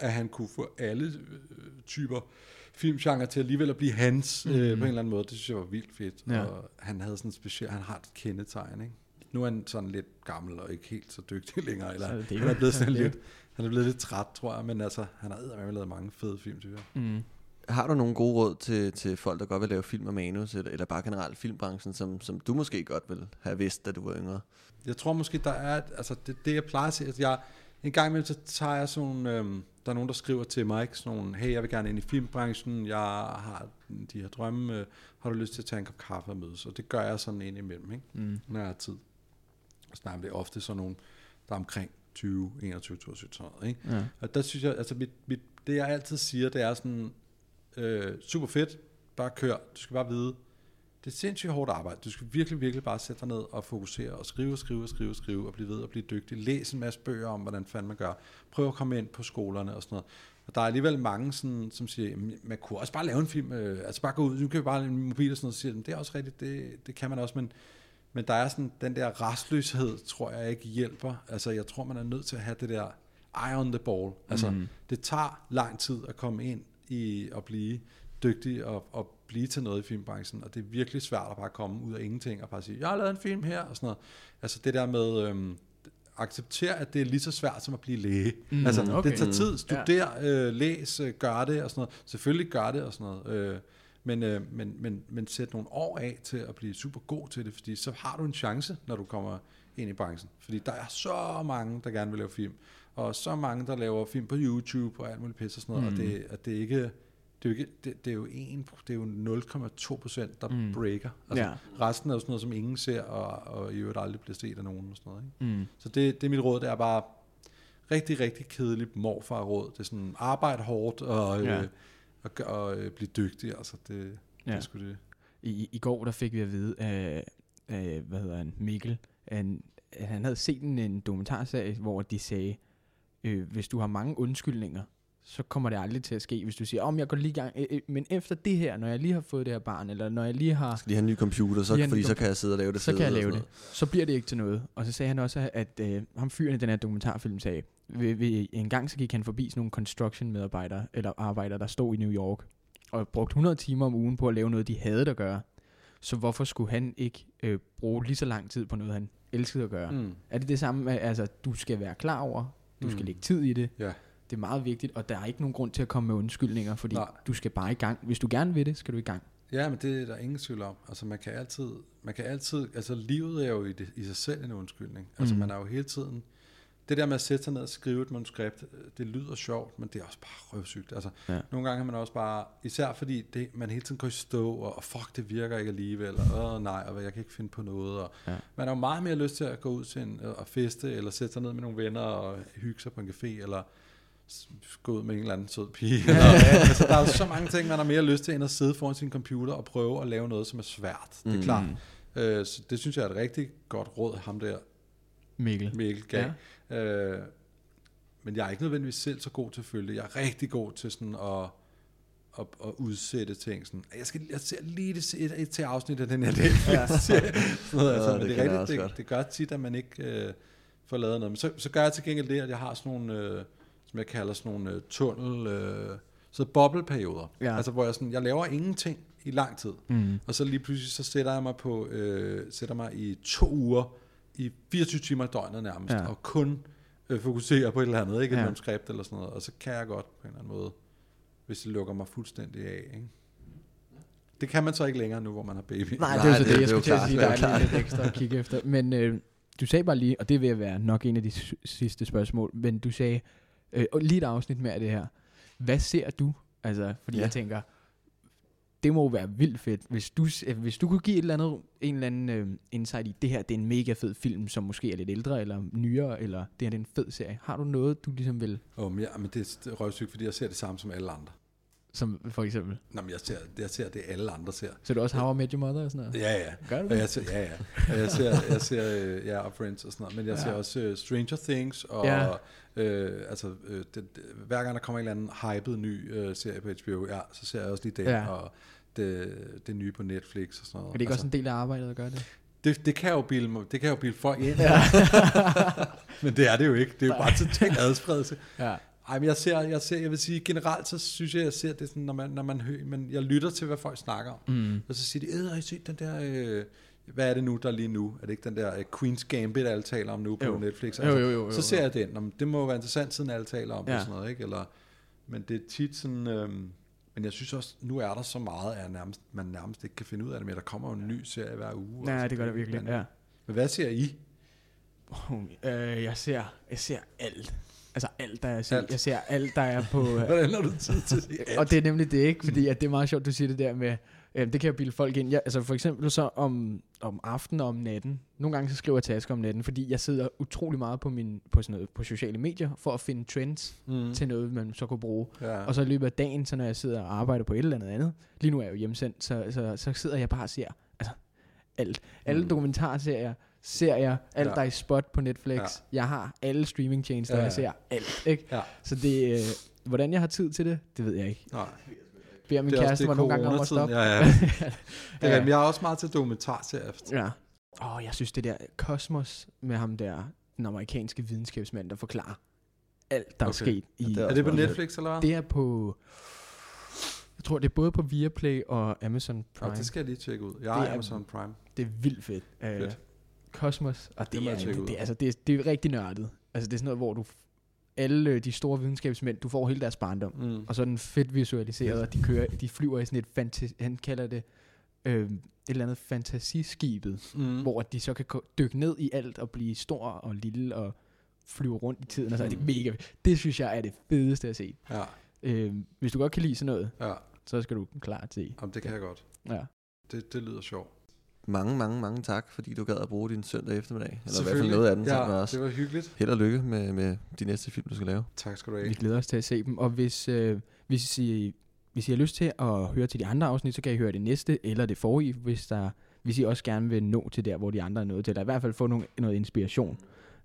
at han kunne få alle øh, typer filmgenre til alligevel at blive hans mm. øh, på en eller anden måde. Det synes jeg var vildt fedt. Ja. Og han havde sådan en speciel, han har et kendetegn, ikke? Nu er han sådan lidt gammel og ikke helt så dygtig længere, eller Så det er han er blevet sådan er lidt, han er blevet lidt træt, tror jeg, men altså, han har eddermame lavet mange fede film, synes jeg. Mm. Har du nogle gode råd til, til folk, der godt vil lave film og manus, eller, eller bare generelt filmbranchen, som, som du måske godt vil have vidst, da du var yngre? Jeg tror måske, der er, altså det, det jeg plejer at sige, at jeg, en gang imellem, så tager jeg sådan nogle, øhm, der er nogen, der skriver til mig, ikke, sådan nogle, hey, jeg vil gerne ind i filmbranchen, jeg har de her drømme, øh, har du lyst til at tage en kop kaffe og mødes? Og det gør jeg sådan ind imellem, ikke? Mm. når jeg har tid. Og snart det er ofte sådan nogle, der er omkring 20, 21, 22, sådan noget, ikke? Ja. Og der synes jeg, altså mit, mit, det jeg altid siger, det er sådan, øh, super fedt, bare kør, du skal bare vide, det er sindssygt hårdt arbejde. Du skal virkelig, virkelig bare sætte dig ned og fokusere og skrive, skrive, skrive, skrive og blive ved og blive dygtig. Læs en masse bøger om, hvordan fanden man gør. Prøv at komme ind på skolerne og sådan noget. Og der er alligevel mange, sådan, som siger, "Jamen, man kunne også bare lave en film. Øh, altså bare gå ud, nu kan vi bare lave en mobil og sådan noget. Så siger, de, det er også rigtigt, det, det kan man også, men, men der er sådan, den der restløshed, tror jeg ikke hjælper. Altså jeg tror, man er nødt til at have det der eye on the ball. Altså Mhm. det tager lang tid at komme ind i at blive dygtig og, og blive til noget i filmbranchen, og det er virkelig svært at bare komme ud af ingenting og bare sige, jeg har lavet en film her, og sådan noget. Altså det der med, øhm, acceptere, at det er lige så svært som at blive læge. Mm, altså okay. det tager tid, studer, øh, læs, øh, gør det og sådan noget. Selvfølgelig gør det og sådan noget. Øh, men, øh, men, men, men sæt nogle år af til at blive super god til det, fordi så har du en chance, når du kommer ind i branchen. Fordi der er så mange, der gerne vil lave film, og så mange, der laver film på YouTube og alt muligt pisse og sådan noget, Mm. og det, at det ikke det er jo, ikke, det, det er jo, en, det er jo 0,2 procent, der Mm. breaker. Altså, Ja. Resten er jo sådan noget, som ingen ser, og, og i øvrigt aldrig bliver set af nogen. Og sådan noget, ikke? Mm. Så det, det er mit råd, det er bare rigtig, rigtig kedeligt morfar-råd. Det er sådan, arbejde hårdt og, Ja. ja. øh, og, gør- og øh, blive dygtig. Altså, det, ja. Det er sgu det. I, I går der fik vi at vide af, af hvad hedder han, Mikkel, at han havde set en, en dokumentarserie, hvor de sagde, øh, hvis du har mange undskyldninger, så kommer det aldrig til at ske, hvis du siger, om jeg går lige gang, øh, øh, men efter det her, når jeg lige har fået det her barn, eller når jeg lige har, Skal de have en ny computer, så, Lige fordi så kan jeg sidde og lave det så kan jeg lave det. Så bliver det ikke til noget. Og så sagde han også, at øh, ham fyren i den her dokumentarfilm sagde, ved, ved, en gang så gik han forbi sådan nogle construction medarbejdere, eller arbejdere, der stod i New York, og brugte 100 timer om ugen på at lave noget, de havde at gøre. Så hvorfor skulle han ikke øh, bruge lige så lang tid på noget, han elskede at gøre? Mm. Er det det samme altså, du skal være klar over, du skal Mm. lægge tid i det, Ja. Det er meget vigtigt, og der er ikke nogen grund til at komme med undskyldninger, fordi Nej. du skal bare i gang. Hvis du gerne vil det, skal du i gang. Ja, men det er der ingen tvivl om. Altså man kan altid, man kan altid, altså livet er jo i, det, i sig selv en undskyldning. Altså Mhm. man er jo hele tiden det der med at sætte sig ned og skrive et manuskript, øh, det lyder sjovt, men det er også bare røvsygt. Altså, Ja. Nogle gange er man også bare, især fordi det, man hele tiden går i stå, og, og fuck, det virker ikke alligevel, og åh, nej, og jeg kan ikke finde på noget. Og Ja. Man har jo meget mere lyst til at gå ud til en, og feste, eller sætte sig ned med nogle venner og hygge sig på en café, eller gå ud med en eller anden sød pige. Eller, altså, der er så mange ting, man har mere lyst til, end at sidde foran sin computer og prøve at lave noget, som er svært. Det er Mm. klart. Øh, så det synes jeg er et rigtig godt råd, ham der Mikkel. Mikkel gav. Ja. Øh, men jeg er ikke nødvendigvis selv så god til at følge det. Jeg er rigtig god til sådan at, at, at udsætte ting. Sådan, jeg, skal, jeg ser lige det, et, et til afsnit af den her. Sådan noget, altså, Ja, det det, er rigtigt, det, godt. det gør tit, at man ikke øh, får lavet noget. Men så, så gør jeg til gengæld det, at jeg har sådan nogle, øh, som jeg kalder sådan nogle øh, tunnel, øh, så bobleperioder. Ja. Altså hvor jeg, sådan, jeg laver ingenting i lang tid. Mm. Og så lige pludselig så sætter jeg mig på øh, sætter mig i to uger i 24 timer i døgnet nærmest Ja. og kun øh, fokuserer på et eller andet, ikke et Ja. manuskript eller sådan noget. Og så kan jeg godt på en eller anden måde, hvis det lukker mig fuldstændig af. Ikke? Det kan man så ikke længere nu, hvor man har baby. Nej, Nej, det er så det- det, jeg skulle til at sige. det Der er lidt ekstra at kigge efter. Men øh, du sagde bare lige, og det vil være nok en af de sidste spørgsmål, men du sagde øh, og lige et afsnit mere af det her. Hvad ser du? Altså, fordi ja. Jeg tænker, det må være vildt fedt, hvis du, øh, hvis du kunne give et eller andet, en eller anden øh, insight i, det her det er en mega fed film, som måske er lidt ældre eller nyere, eller det her det er en fed serie. Har du noget, du ligesom vil, Oh, men, ja, men det er- det er røvsygt, fordi jeg ser det samme som alle andre. Som for eksempel? Nå, men jeg ser, jeg ser det, alle andre ser. Så du også How I Met Your Mother og sådan noget? Ja, ja. Gør du det? jeg ser, ja, ja. Og jeg ser, jeg ser øh, ja, og Friends og sådan noget, men jeg Ja. ser også uh, Stranger Things, og Ja. øh, altså, øh, det, det, hver gang der kommer en eller anden hyped ny øh, serie på HBO, ja, så ser jeg også lige den, Ja. og det, det nye på Netflix og sådan noget. Er det ikke også en del af arbejdet at gøre det? det, det, kan jo bilde, mig- det kan jo bilde folk ind, ja. men det er det jo ikke. Det er jo bare total adspredelse. Ja. Ej, men jeg ser, jeg ser, jeg vil sige, generelt så synes jeg, jeg ser det sådan, når man, når man hører, men jeg lytter til, hvad folk snakker om. Mm. Og så siger de, øh, har I set den der, øh, hvad er det nu, der er lige nu? Er det ikke den der øh, Queen's Gambit, alle taler om nu på Jo. Netflix? Jo, jo, jo, jo, så ser jeg den. Men det må jo være interessant, siden alle taler om ja. Det sådan noget, ikke? Eller, men det er tit sådan, øh, men jeg synes også, nu er der så meget, at nærmest, man nærmest ikke kan finde ud af det, men der kommer jo en ny serie hver uge. Ja, altså, det gør det virkelig. Men, Ja. men hvad ser I? Øh, jeg ser, jeg ser alt. Altså alt, der er set. Alt. Jeg ser alt, der er på... Hvordan har du tid til alt? og det er nemlig det ikke, fordi at det er meget sjovt, du siger det der med, øh, det kan jeg bilde folk ind. Jeg, altså for eksempel så om, om aftenen og om natten. Nogle gange så skriver jeg tasker om natten, fordi jeg sidder utrolig meget på, min, på, sådan noget, på sociale medier for at finde trends mm. til noget, man så kunne bruge. Ja. Og så i løbet af dagen, så når jeg sidder og arbejder på et eller andet andet, lige nu er jeg jo hjemsendt, så, så, så sidder jeg bare og ser altså, alt. Alle Mm. dokumentarserier, serier, alt Ja. der er i spot på Netflix. Ja. Jeg har alle streamingtjenester, Ja, ja, jeg ser alt. Ikke? Ja. Så det, øh, hvordan jeg har tid til det, det ved jeg ikke. Nej, Beder min det er kæreste mig nogle gange om at stoppe. Ja, ja. Det er, Ja. ja. Jeg er også meget til dokumentarserier. Ja. Åh, oh, jeg synes det der Cosmos med ham der, den amerikanske videnskabsmand, der forklarer alt, der okay. er sket i... Ja, det Er også det på Netflix, eller hvad? det er på... Jeg tror, det er både på Viaplay og Amazon Prime. det skal jeg lige tjekke ud. Jeg Det har er- Amazon Prime. Det er vildt fedt. Fedt. Uh, Cosmos, og Det det, er, det, det, altså, det, er, det er rigtig nørdet. Altså, det er sådan noget, hvor du... Alle øh, de store videnskabsmænd, du får hele deres barndom. Mm. Og så er den fedt visualiseret, og de, kører, de flyver i sådan et fantasi... Han kalder det... Øh, et eller andet fantasiskibet, Mm. hvor de så kan dykke ned i alt og blive stor og lille og flyve rundt i tiden. Og så er det Mm. mega... Det synes jeg er det fedeste at se. Ja, Øh, hvis du godt kan lide sådan noget, ja. så skal du klart se. Jamen, det kan jeg godt. Ja. Det, det lyder sjovt. Mange, mange, mange tak, fordi du gad at bruge din søndag eftermiddag. Eller i hvert fald Selvfølgelig. noget af den ja, sammen med os. det var hyggeligt. Held og lykke med, med de næste film, du skal lave. Tak skal du have. Vi glæder os til at se dem. Og hvis, øh, hvis, I, hvis I har lyst til at høre til de andre afsnit, så kan I høre det næste eller det forrige, hvis, der, hvis I også gerne vil nå til der, hvor de andre er nået til. Eller i hvert fald få nogle, noget inspiration.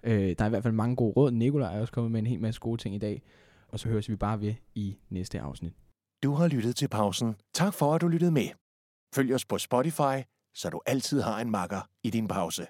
Øh, der er i hvert fald mange gode råd. Nikolaj er også kommet med en hel masse gode ting i dag. Og så høres vi bare ved i næste afsnit. Du har lyttet til pausen. Tak for, at du lyttede med. Følg os på Spotify, så du altid har en makker i din pause.